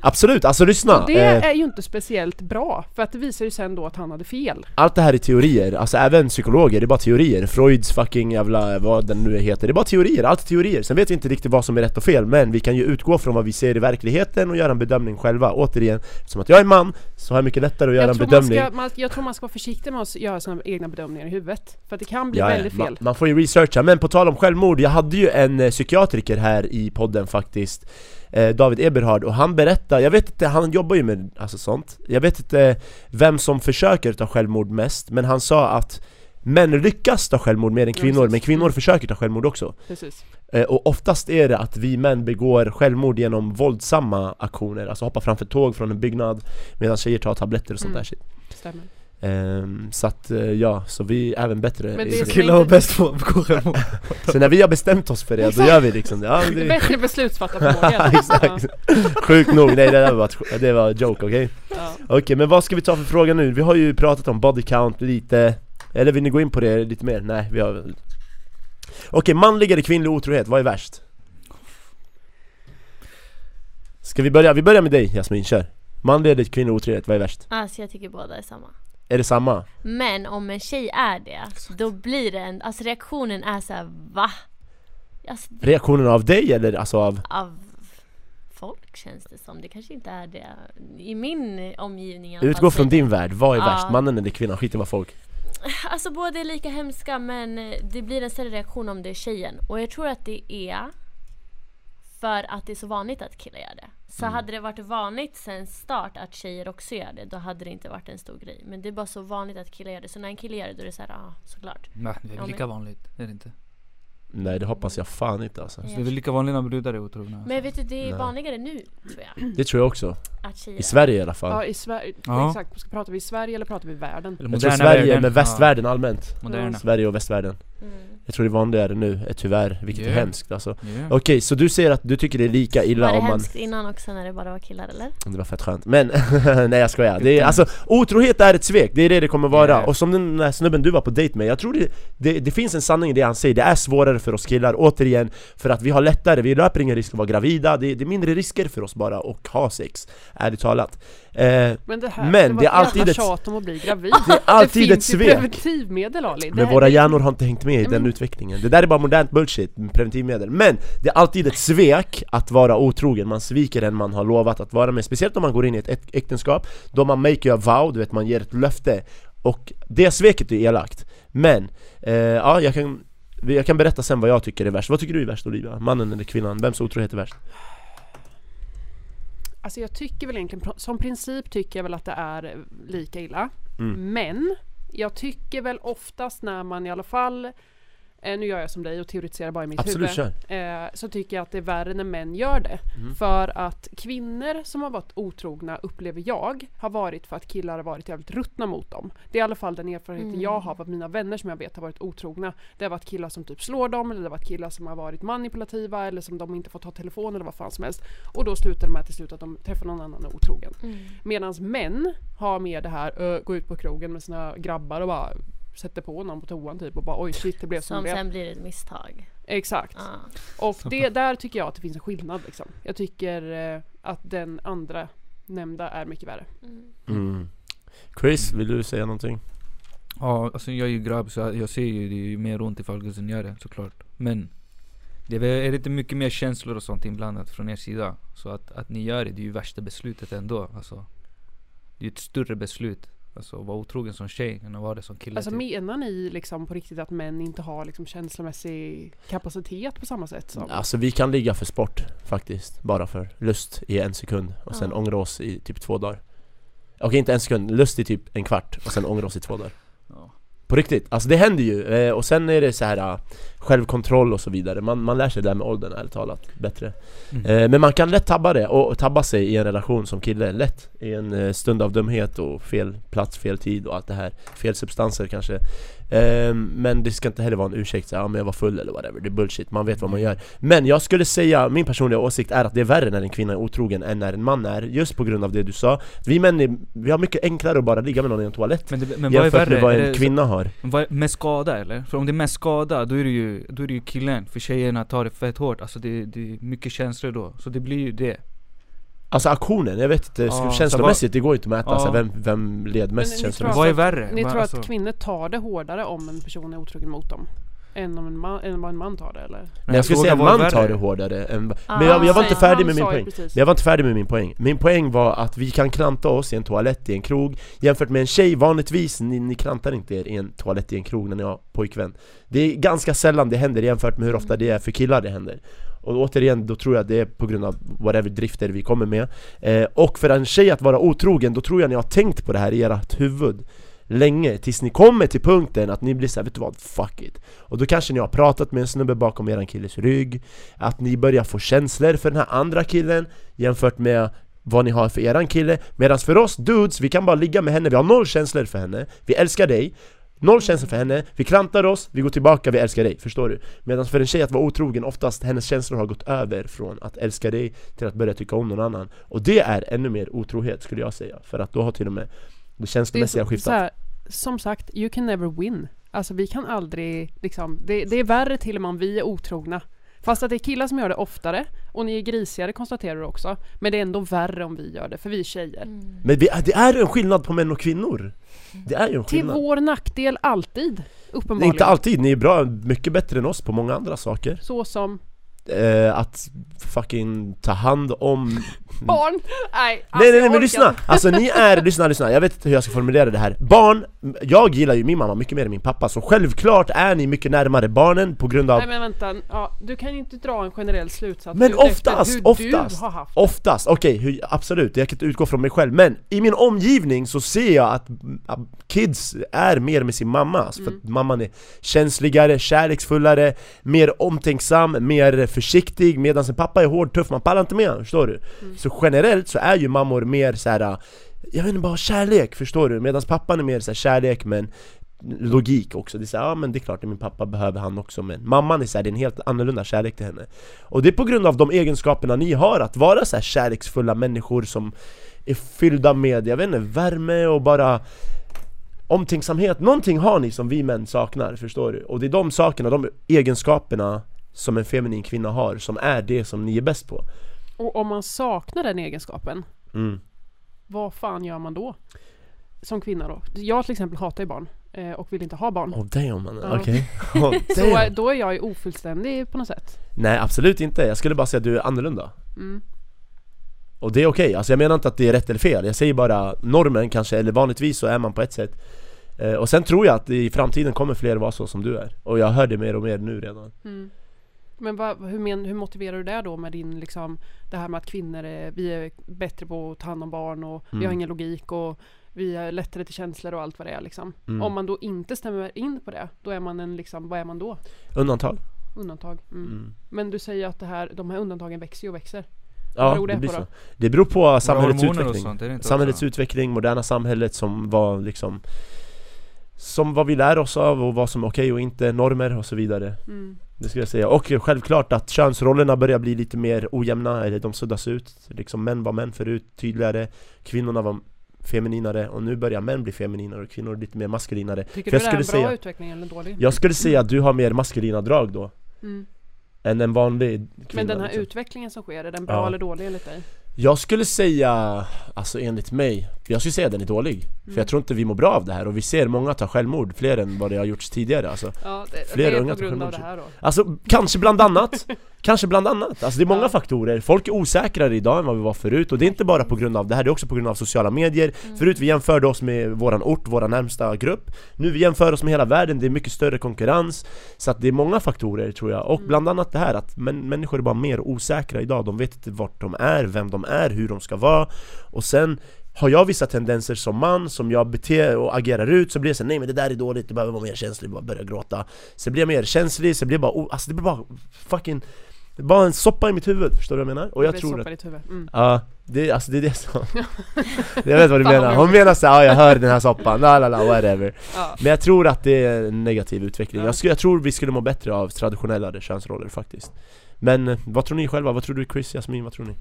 Absolut, alltså lyssna! Och det eh, är ju inte speciellt bra, för att det visar ju sen då att han hade fel. Allt det här är teorier, alltså även psykologer, det är bara teorier Freuds fucking jävla, vad den nu heter, det är bara teorier, allt är teorier Sen vet vi inte riktigt vad som är rätt och fel, men vi kan ju utgå från vad vi ser i verkligheten och göra en bedömning själva Återigen, som att jag är man, så har jag mycket lättare att göra en tror, man bedömning ska, man, jag tror man ska vara försiktig med att göra sina egna bedömningar i huvudet. För att det kan bli Ja, väldigt man, fel. man får ju researcha, men på tal om självmord, jag hade ju en eh, psykiatriker här i podden faktiskt David Eberhard, och han berättade, jag vet inte, han jobbar ju med alltså sånt Jag vet inte vem som försöker ta självmord mest, men han sa att Män lyckas ta självmord mer än Ja, kvinnor, precis. men kvinnor Mm. försöker ta självmord också Precis. Eh, Och oftast är det att vi män begår självmord genom våldsamma aktioner Alltså hoppa framför tåg från en byggnad Medan tjejer tar tabletter och sånt Mm. där shit Stämmer. Ehm, Så att, eh, ja, så vi är även bättre Men det är Så killar inte- bäst att begå självmord. Så när vi har bestämt oss för det, då gör vi liksom det ja, det Bättre beslutsfattarförmåga. Exakt. Sjukt nog, nej det där var, det var joke, okej? Ja. Okej, men vad ska vi ta för fråga nu? Vi har ju pratat om body count lite Eller vill ni gå in på det lite mer? Nej, vi har Okej, manlig eller kvinnlig otrohet, vad är värst? Ska vi börja? Vi börjar med dig Jasmin, kör Manlig eller kvinnlig otrohet, vad är värst? Alltså jag tycker båda är samma. Är det samma? Men om en tjej är det, då blir det en, alltså reaktionen är så här, va? Alltså, Reaktionen av dig eller alltså av... av folk känns det som, det kanske inte är det. I min omgivning i alla Utgå fall, från din värld, vad är Ja. värst? Mannen eller kvinnan? Skit i vad folk Alltså båda är lika hemska men det blir en större reaktion om det är tjejen. Och jag tror att det är För att det är så vanligt att killar gör det. Så Mm. hade det varit vanligt sen start att tjejer också gör det, då hade det inte varit en stor grej. Men det är bara så vanligt att killar gör det. Så när en kille gör det, då är det såhär, ja såklart. Nej, det är Ja, lika vanligt, är det inte? Nej det hoppas jag fan inte alltså. Det är väl lika vanligt när brudar är otrogna? Alltså. Men vet du, det är Nej. vanligare nu tror jag. Det tror jag också. Att tjejer I Sverige i alla fall. Ja, i Sverige. Ja. Exakt. Ska pratar vi Sverige eller pratar vi världen? Eller Jag tror Sverige världen. med västvärlden allmänt. Ja, moderna. Sverige och västvärlden. Mm. Jag tror det är vanligare nu, eh, tyvärr, vilket är Ja. hemskt alltså. Ja. Okej, så du säger att du tycker det är lika illa Var det om man... hemskt innan också när det bara var killar eller? Det var fett skönt, men nej jag skojar. Det är, alltså, otrohet är ett svek, det är det det kommer vara. Ja. Och som den där snubben du var på dejt med, jag tror det, det, det finns en sanning i det han säger, det är svårare för oss killar, återigen, för att vi har lättare, vi löper ingen risk att vara gravida, det, det är mindre risker för oss bara att ha sex, ärligt talat. Eh, Men det här, Men var det är alltid ett- tjat om att bli gravid. det är alltid det ett finns ju preventivmedel Ali. Det Men våra det- hjärnor har inte hängt med i den men- utvecklingen. Det där är bara modernt bullshit, med preventivmedel. Men det är alltid ett svek att vara otrogen. Man sviker en man har lovat att vara med. Speciellt om man går in i ett äk- äktenskap Då man make a vow, du vet man ger ett löfte. Och det sveket är elakt. Men, eh, ja jag kan jag kan berätta sen vad jag tycker är värst. Vad tycker du är värst Olivia? Mannen eller kvinnan? Vems otrohet är värst? Alltså jag tycker väl egentligen, som princip tycker jag väl att det är eh, lika illa. Mm. Men jag tycker väl oftast när man i alla fall, eh, nu gör jag som dig och teoretiserar bara i mitt Absolut, huvud. Eh, så tycker jag att det är värre när män gör det. Mm. För att kvinnor som har varit otrogna upplever jag har varit för att killar har varit jävligt ruttna mot dem. Det är i alla fall den erfarenheten Mm. jag har av mina vänner som jag vet har varit otrogna. Det har varit killar som typ slår dem eller det har varit killar som har varit manipulativa eller som de inte får ta telefon eller vad fan som helst. Och då slutar det med till slut att de träffar någon annan och otrogen. Mm. Medan män har mer det här, ö, gå ut på krogen med sina grabbar och bara sätter på någon på toan typ och bara oj shit det blev som Som det blev. sen blir ett misstag. Exakt. Ja. Och det, där tycker jag att det finns en skillnad liksom. Jag tycker eh, att den andra nämnda är mycket värre. Mm. Mm. Chris, vill du säga någonting? Ja, alltså jag är ju grabb så jag, ser ju det är ju mer ont ifall guzzen gör det såklart. Men det är, inte mycket mer känslor och sånt inblandat från er sida? Så att, att ni gör det, det är ju värsta beslutet ändå. Alltså, det är ju ett större beslut. Alltså vara otrogen som tjej än att vara det som kille. Alltså typ. menar ni liksom på riktigt att män inte har liksom känslomässig kapacitet på samma sätt som? Alltså vi kan ligga för sport faktiskt, bara för lust i en sekund och sen Ja. ångra oss i typ två dagar Okej inte en sekund, lust i typ en kvart och sen ångra oss i två dagar Ja. På riktigt, alltså det händer ju, eh, och sen är det så här äh, självkontroll och så vidare. Man, man lär sig det där med åldern ärligt talat, bättre. Mm. eh, Men man kan lätt tabba det, och, tabba sig i en relation som kille, lätt. I en eh, stund av dumhet och fel plats, fel tid och allt det här. Fel substanser kanske. Eh, Men det ska inte heller vara en ursäkt, så här, ja men jag var full eller whatever, det är bullshit, man vet vad man gör. Men jag skulle säga, min personliga åsikt är att det är värre när en kvinna är otrogen än när en man är Just på grund av det du sa. Vi män är, vi har mycket enklare att bara ligga med någon i en toalett Men, det, men vad är Jämfört värre? med vad en kvinna har. med skada eller? För om det är med skada, då är det ju, då är det ju killen. För tjejerna tar det fett hårt. Alltså det, det är mycket känslor då. Så det blir ju det. Alltså aktionen, jag vet inte, Ja, känslomässigt det går inte att mäta Ja. så här, vem, vem led mest känslomässigt Vad är alltså värre? Ni tror alltså- att kvinnor tar det hårdare om en person är otrogen mot dem? Än om en man, än vad en man tar det eller? Nej jag skulle säga att man tar värre? det hårdare än, Ah, Men jag, jag var inte färdig med min poäng. precis. Men jag var inte färdig med min poäng. Min poäng var att vi kan klanta oss i en toalett i en krog Jämfört med en tjej. Vanligtvis, ni, ni klantar inte er i en toalett i en krog när ni har pojkvän. Det är ganska sällan det händer jämfört med hur ofta det är för killar det händer. Och återigen, då tror jag det är på grund av whatever drifter vi kommer med. Eh, Och för en tjej att vara otrogen, då tror jag ni har tänkt på det här i ert huvud Länge, tills ni kommer till punkten att ni blir såhär, vet du vad? Fuck it. Och då kanske ni har pratat med en snubbe bakom eran killes rygg Att ni börjar få känslor för den här andra killen Jämfört med vad ni har för eran kille. Medan för oss dudes, vi kan bara ligga med henne, vi har noll känslor för henne Vi älskar dig. Noll känslor för henne, vi klantar oss, vi går tillbaka, vi älskar dig, förstår du? Medan för en tjej att vara otrogen, oftast hennes känslor har gått över från att älska dig till att börja tycka om någon annan. Och det är ännu mer otrohet skulle jag säga, för att då har till och med det känslomässiga skiftat som sagt, you can never win. Alltså vi kan aldrig liksom, det, det är värre till och med om vi är otrogna. Fast att det är killar som gör det oftare, och ni är grisigare konstaterar du också. Men det är ändå värre om vi gör det, för vi är tjejer. Mm. Men vi, det är en skillnad på män och kvinnor Det är ju en Till skillnad vår nackdel alltid, uppenbarligen. Inte alltid, ni är bra, mycket bättre än oss på många andra saker Så som, eh, att fucking ta hand om Barn! Nej, alltså, Nej nej nej men lyssna! Alltså ni är, lyssna lyssna, jag vet inte hur jag ska formulera det här. Barn, jag gillar ju min mamma mycket mer än min pappa Så självklart är ni mycket närmare barnen på grund av Nej men vänta, ja, du kan ju inte dra en generell slutsats Men oftast, hur oftast, du har haft Oftast, okej hur- absolut, jag kan inte utgå från mig själv. Men i min omgivning så ser jag att att kids är mer med sin mamma. Alltså, För att mamman är känsligare, kärleksfullare, mer omtänksam, mer försiktig Medan en pappa är hård, tuff, man pallar inte med honom, förstår du? Så generellt så är ju mammor mer så här. jag vet inte, bara kärlek, förstår du? Medan pappan är mer så här, kärlek men logik också, det är såhär, ja men det är klart att min pappa behöver han också men mamman är såhär, det är en helt annorlunda kärlek till henne Och det är på grund av de egenskaperna ni har, att vara så här kärleksfulla människor som är fyllda med, jag vet inte, värme och bara omtänksamhet, någonting har ni som vi män saknar, förstår du? Och det är de sakerna, de egenskaperna som en feminin kvinna har, som är det som ni är bäst på. Och om man saknar den egenskapen, mm. vad fan gör man då? Som kvinna då? Jag till exempel hatar ju barn eh, och vill inte ha barn. Oh damn man, Ja. okej. Oh, Så då är jag ju ofullständig på något sätt. Nej absolut inte, jag skulle bara säga att du är annorlunda. Mm. Och det är okej, alltså jag menar inte att det är rätt eller fel, jag säger bara normen kanske, eller vanligtvis så är man på ett sätt. Eh, Och sen tror jag att i framtiden kommer fler vara så som du är. Och jag hör det mer och mer nu redan. Mm. Men vad, hur, men, hur motiverar du det då med din liksom Det här med att kvinnor är, vi är bättre på att ta hand om barn och vi Mm. har ingen logik och vi är lättare till känslor och allt vad det är liksom Mm. Om man då inte stämmer in på det, då är man en liksom, vad är man då? Undantag Undantag mm. mm. Men du säger att det här, de här undantagen växer och växer Ja, det det blir på så då? Det beror på samhällets utveckling sånt, Samhällets också? utveckling, moderna samhället som var liksom Som vad vi lär oss av och vad som är okej och inte, normer och så vidare mm. Det skulle jag säga, och självklart att könsrollerna börjar bli lite mer ojämna, eller de suddas ut Liksom män var män förut, tydligare Kvinnorna var femininare och nu börjar män bli femininare och kvinnor lite mer maskulinare Tycker För du jag det är en bra säga- utveckling eller dålig? Jag skulle säga att du har mer maskulina drag då Mm. Än en vanlig kvinna Men den här liksom. utvecklingen som sker, är den bra Ja. eller dålig enligt dig? Jag skulle säga, alltså enligt mig, jag skulle säga den är dålig. För Mm. jag tror inte vi mår bra av det här. Och vi ser många ta självmord, fler än vad det har gjorts tidigare alltså. Ja, det, Fler det är unga på grund av det här då. Alltså kanske bland annat, kanske bland annat, alltså det är många Ja. faktorer. Folk är osäkrare idag än vad vi var förut. Och det är inte bara på grund av det här, det är också på grund av sociala medier. Mm. Förut vi jämförde oss med våran ort, våra närmsta grupp. Nu vi jämför oss med hela världen, det är mycket större konkurrens. Så att det är många faktorer tror jag, och Mm. bland annat det här att män, människor är bara mer osäkra idag. De vet inte vart de är, vem de är, hur de ska vara. Och sen har jag vissa tendenser som man, som jag beter och agerar ut så blir det så här, nej men det där är dåligt, du behöver vara mer känslig, bara börja gråta. Så blir jag mer känslig, så blir det bara, oh, alltså det blir bara fucking det är bara en soppa i mitt huvud, förstår du vad jag menar? Och jag tror soppa att, i ditt huvud. Mm. ja, det, alltså det är det som Jag vet vad du menar, hon menar såhär, ja jag hör den här soppan, la la la, whatever Ja. Men jag tror att det är en negativ utveckling, Ja. jag, jag tror vi skulle må bättre av traditionellare könsroller faktiskt Men vad tror ni själva? Vad tror du Chris, Jasmin, vad tror ni?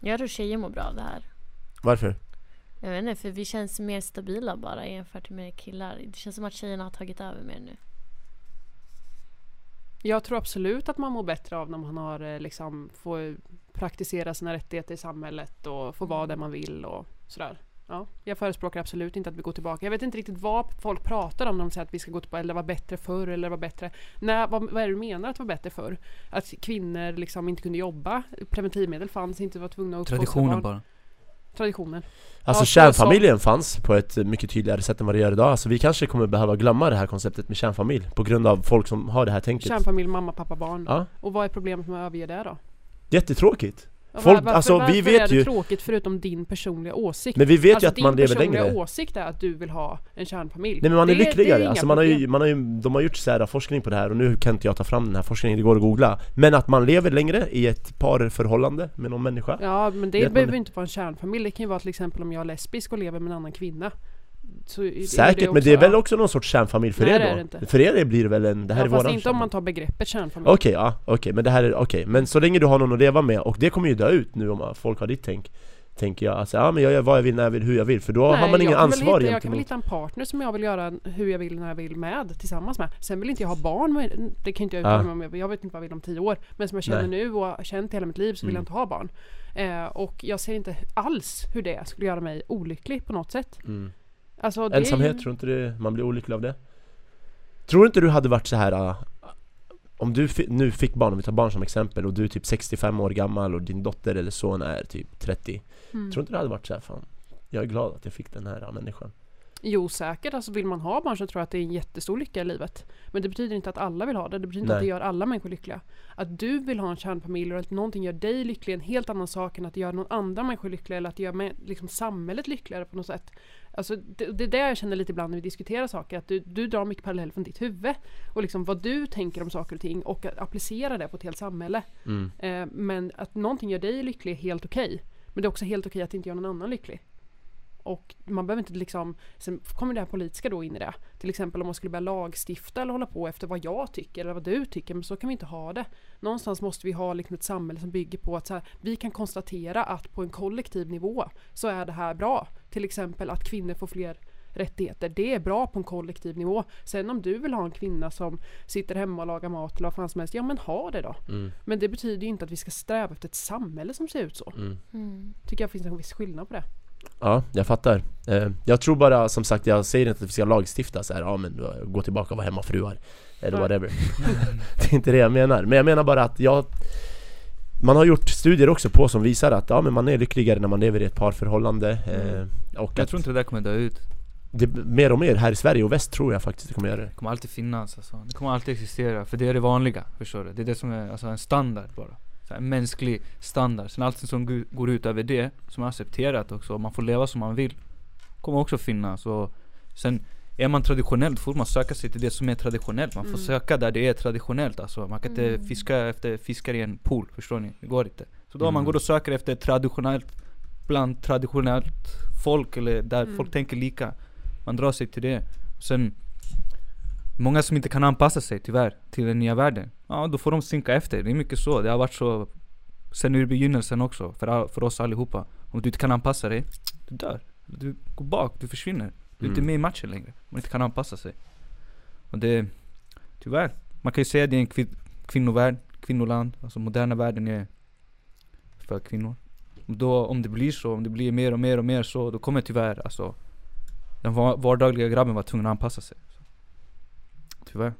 Jag tror tjejer mår bra av det här. Varför? Jag vet inte, för vi känns mer stabila bara jämfört med killar. Det känns som att tjejerna har tagit över mer nu. Jag tror absolut att man mår bättre av när man har eh, liksom får praktisera sina rättigheter i samhället och få vara där man vill och sådär. Ja, jag förespråkar absolut inte att vi går tillbaka. Jag vet inte riktigt vad folk pratar om när de säger att vi ska gå tillbaka, eller vara bättre förr eller vara bättre. Nej, vad, vad är det du menar att vara bättre förr? Att kvinnor liksom inte kunde jobba, preventivmedel fanns inte, var tvungna att uppfostra Traditionen bara Traditionen. Alltså Ja, kärnfamiljen fanns på ett mycket tydligare sätt än vad det gör idag Alltså vi kanske kommer behöva glömma det här konceptet med kärnfamilj På grund av folk som har det här tänket Kärnfamilj, mamma, pappa, barn. Ja, Och vad är problemet med att överge det då? jättetråkigt Folk- varför, alltså, vi varför vet är det ju- tråkigt förutom din personliga åsikt? Men vi vet alltså, ju att man lever Din längre personliga åsikt är att du vill ha en kärnfamilj. Nej men man är Det- det lyckligare, inga alltså man har ju, man har ju, de har gjort så forskning på det här och nu kan inte jag ta fram den här forskningen, det går att googla Men att man lever längre i ett parförhållande med någon människa Ja men det man behöver det? inte vara en kärnfamilj, det kan ju vara till exempel om jag är lesbisk och lever med en annan kvinna. Det Säkert, men det är väl också någon sorts kärnfamilj för Nej, er det då? är det inte. För er blir det väl en, det här ja, är fast våran inte om man kärnfamilj. tar begreppet kärnfamilj. Okej, ja, okej, men det här är, okej, men så länge du har någon att leva med, och det kommer ju dö ut nu om folk har ditt tänk Tänker jag, alltså ja men jag gör vad jag vill, när jag vill, hur jag vill, för då har man ingen jag ansvar hitta, Jag kan väl hitta en partner som jag vill göra hur jag vill, när jag vill med, tillsammans med. Sen vill inte jag ha barn med, det kan inte jag uttala Ja. mig om, jag vet inte vad jag vill om tio år. Men som jag känner Nej. nu och har känt hela mitt liv så vill Mm. jag inte ha barn. Eh, och jag ser inte alls hur det skulle göra mig olycklig på något sätt. mm. Alltså, det Ensamhet, ju- tror inte du man blir olycklig av det? Tror inte du hade varit så här äh, Om du nu fick barn, om vi tar barn som exempel, och du är typ 65 år gammal och din dotter eller son är typ 30 Mm. Tror inte det hade varit så här, fan Jag är glad att jag fick den här ja, människan Jo säkert, alltså vill man ha barn så tror jag att det är en jättestor lycka i livet. Men det betyder inte att alla vill ha det, det betyder inte att Nej. det gör alla människor lyckliga. Att du vill ha en kärnfamilj och att någonting gör dig lycklig är en helt annan sak än att det gör någon andra människor lyckliga eller att det gör liksom, samhället lyckligare på något sätt. Alltså, det, det är det jag känner lite ibland när vi diskuterar saker, att du, du drar mycket paralleller från ditt huvud. Och liksom vad du tänker om saker och ting och att applicera det på ett helt samhälle. mm. Eh, men att någonting gör dig lycklig är helt okej. Men det är också helt okej att det inte gör någon annan lycklig. Och man behöver inte liksom, sen kommer det här politiska då in i det. Till exempel om man skulle börja lagstifta eller hålla på efter vad jag tycker eller vad du tycker, men så kan vi inte ha det. Någonstans måste vi ha liksom ett samhälle som bygger på att så här, vi kan konstatera att på en kollektiv nivå så är det här bra. Till exempel att kvinnor får fler rättigheter. Det är bra på en kollektiv nivå. Sen om du vill ha en kvinna som sitter hemma och lagar mat eller vad fan som helst, ja men ha det då. Mm. Men det betyder ju inte att vi ska sträva efter ett samhälle som ser ut så. Mm. Mm. Tycker jag finns en viss skillnad på det. Ja, jag fattar. Eh, jag tror bara, som sagt, jag säger inte att vi ska lagstifta så här, ja men då, gå tillbaka och vara hemmafruar Eller whatever Det är inte det jag menar, men jag menar bara att jag Man har gjort studier också på som visar att ja, men man är lyckligare när man lever i ett parförhållande eh, Och Jag att tror inte det där kommer dö ut. det, mer och mer här i Sverige och väst tror jag faktiskt det kommer göra det Det kommer alltid finnas alltså. Det kommer alltid existera. För det är det vanliga. Förstår du? Det är det som är alltså, en standard bara. Här, mänsklig standard. Sen allt som går ut över det, som är accepterat också, man får leva som man vill. Kommer också finnas. Och sen är man traditionell, får man söka sig till det som är traditionellt. Man får Mm. söka där det är traditionellt alltså. Man kan inte Mm. fiska efter fiskar i en pool, förstår ni? Det går inte. Så då om man Mm. går och söker efter traditionellt, bland traditionellt folk, eller där Mm. folk tänker lika. Man drar sig till det. Sen Många som inte kan anpassa sig tyvärr till den nya världen. Ja, då får de sinka efter. Det är mycket så. Det har varit så sen ur begynnelsen också. För, all, för oss allihopa. Om du inte kan anpassa dig, du dör. Du går bak, du försvinner. Du är inte Mm. med i matchen längre. Du inte kan anpassa sig. Och det, tyvärr. Man kan ju säga att det är en kvin- kvinnovärld, kvinnoland. Alltså moderna världen är för kvinnor. Och då, om det blir så, om det blir mer och mer och mer så, då kommer tyvärr alltså den va- vardagliga grabben vara tvungen att anpassa sig. Tyvärr.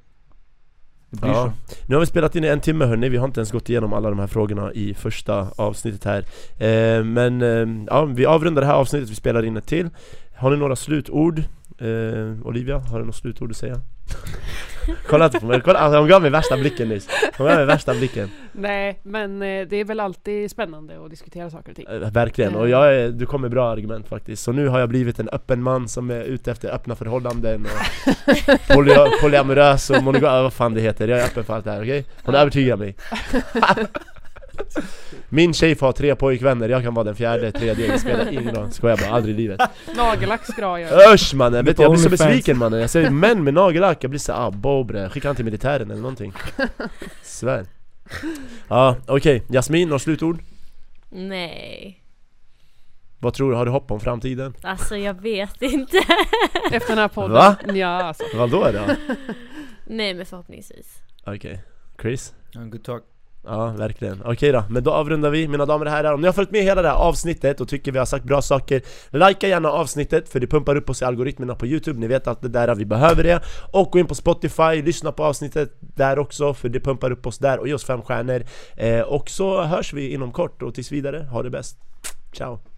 Det blir Ja. så. Nu har vi spelat in i en timme hörni, vi har inte ens gått igenom alla de här frågorna i första avsnittet här eh, Men eh, ja, vi avrundar det här avsnittet, vi spelar in ett till Har ni några slutord? Eh, Olivia, har du några slutord att säga? Kolla inte på mig, kolla, alltså, hon gav mig värsta blicken nyss Hon gav mig värsta blicken. Nej, men eh, det är väl alltid spännande att diskutera saker och ting. eh, Verkligen, och jag är, du kom med bra argument faktiskt. Så nu har jag blivit en öppen man som är ute efter öppna förhållanden och poly, polyamorös och monogam, vad fan det heter, jag är öppen för allt det här, okej? Hon övertygar mig Min tjej får ha tre pojkvänner, jag kan vara den fjärde, tredje, det spelar ingen roll, skojar bara, aldrig i livet Nagellack ska du ha göra. Usch mannen, vet du, jag blir så besviken mannen, jag säger män med nagellack, jag blir så ah bobre, skicka han till militären eller någonting Svär Ja, okej, Jasmin, några slutord? Nej. Vad tror du, har du hopp om framtiden? Alltså jag vet inte. Efter den här podden. Va? Ja, alltså. Vadå då? Nej men förhoppningsvis. Okej, Chris? Ja, good talk. Ja, verkligen. Okej då, men då avrundar vi. Mina damer och herrar. Om ni har följt med hela det här avsnittet och tycker vi har sagt bra saker Likea gärna avsnittet för det pumpar upp oss i algoritmerna på Youtube, ni vet att det där vi behöver det. Och gå in på Spotify, lyssna på avsnittet där också för det pumpar upp oss där och ge oss fem stjärnor. Eh, Och så hörs vi inom kort. Och tills vidare, ha det bäst. Ciao.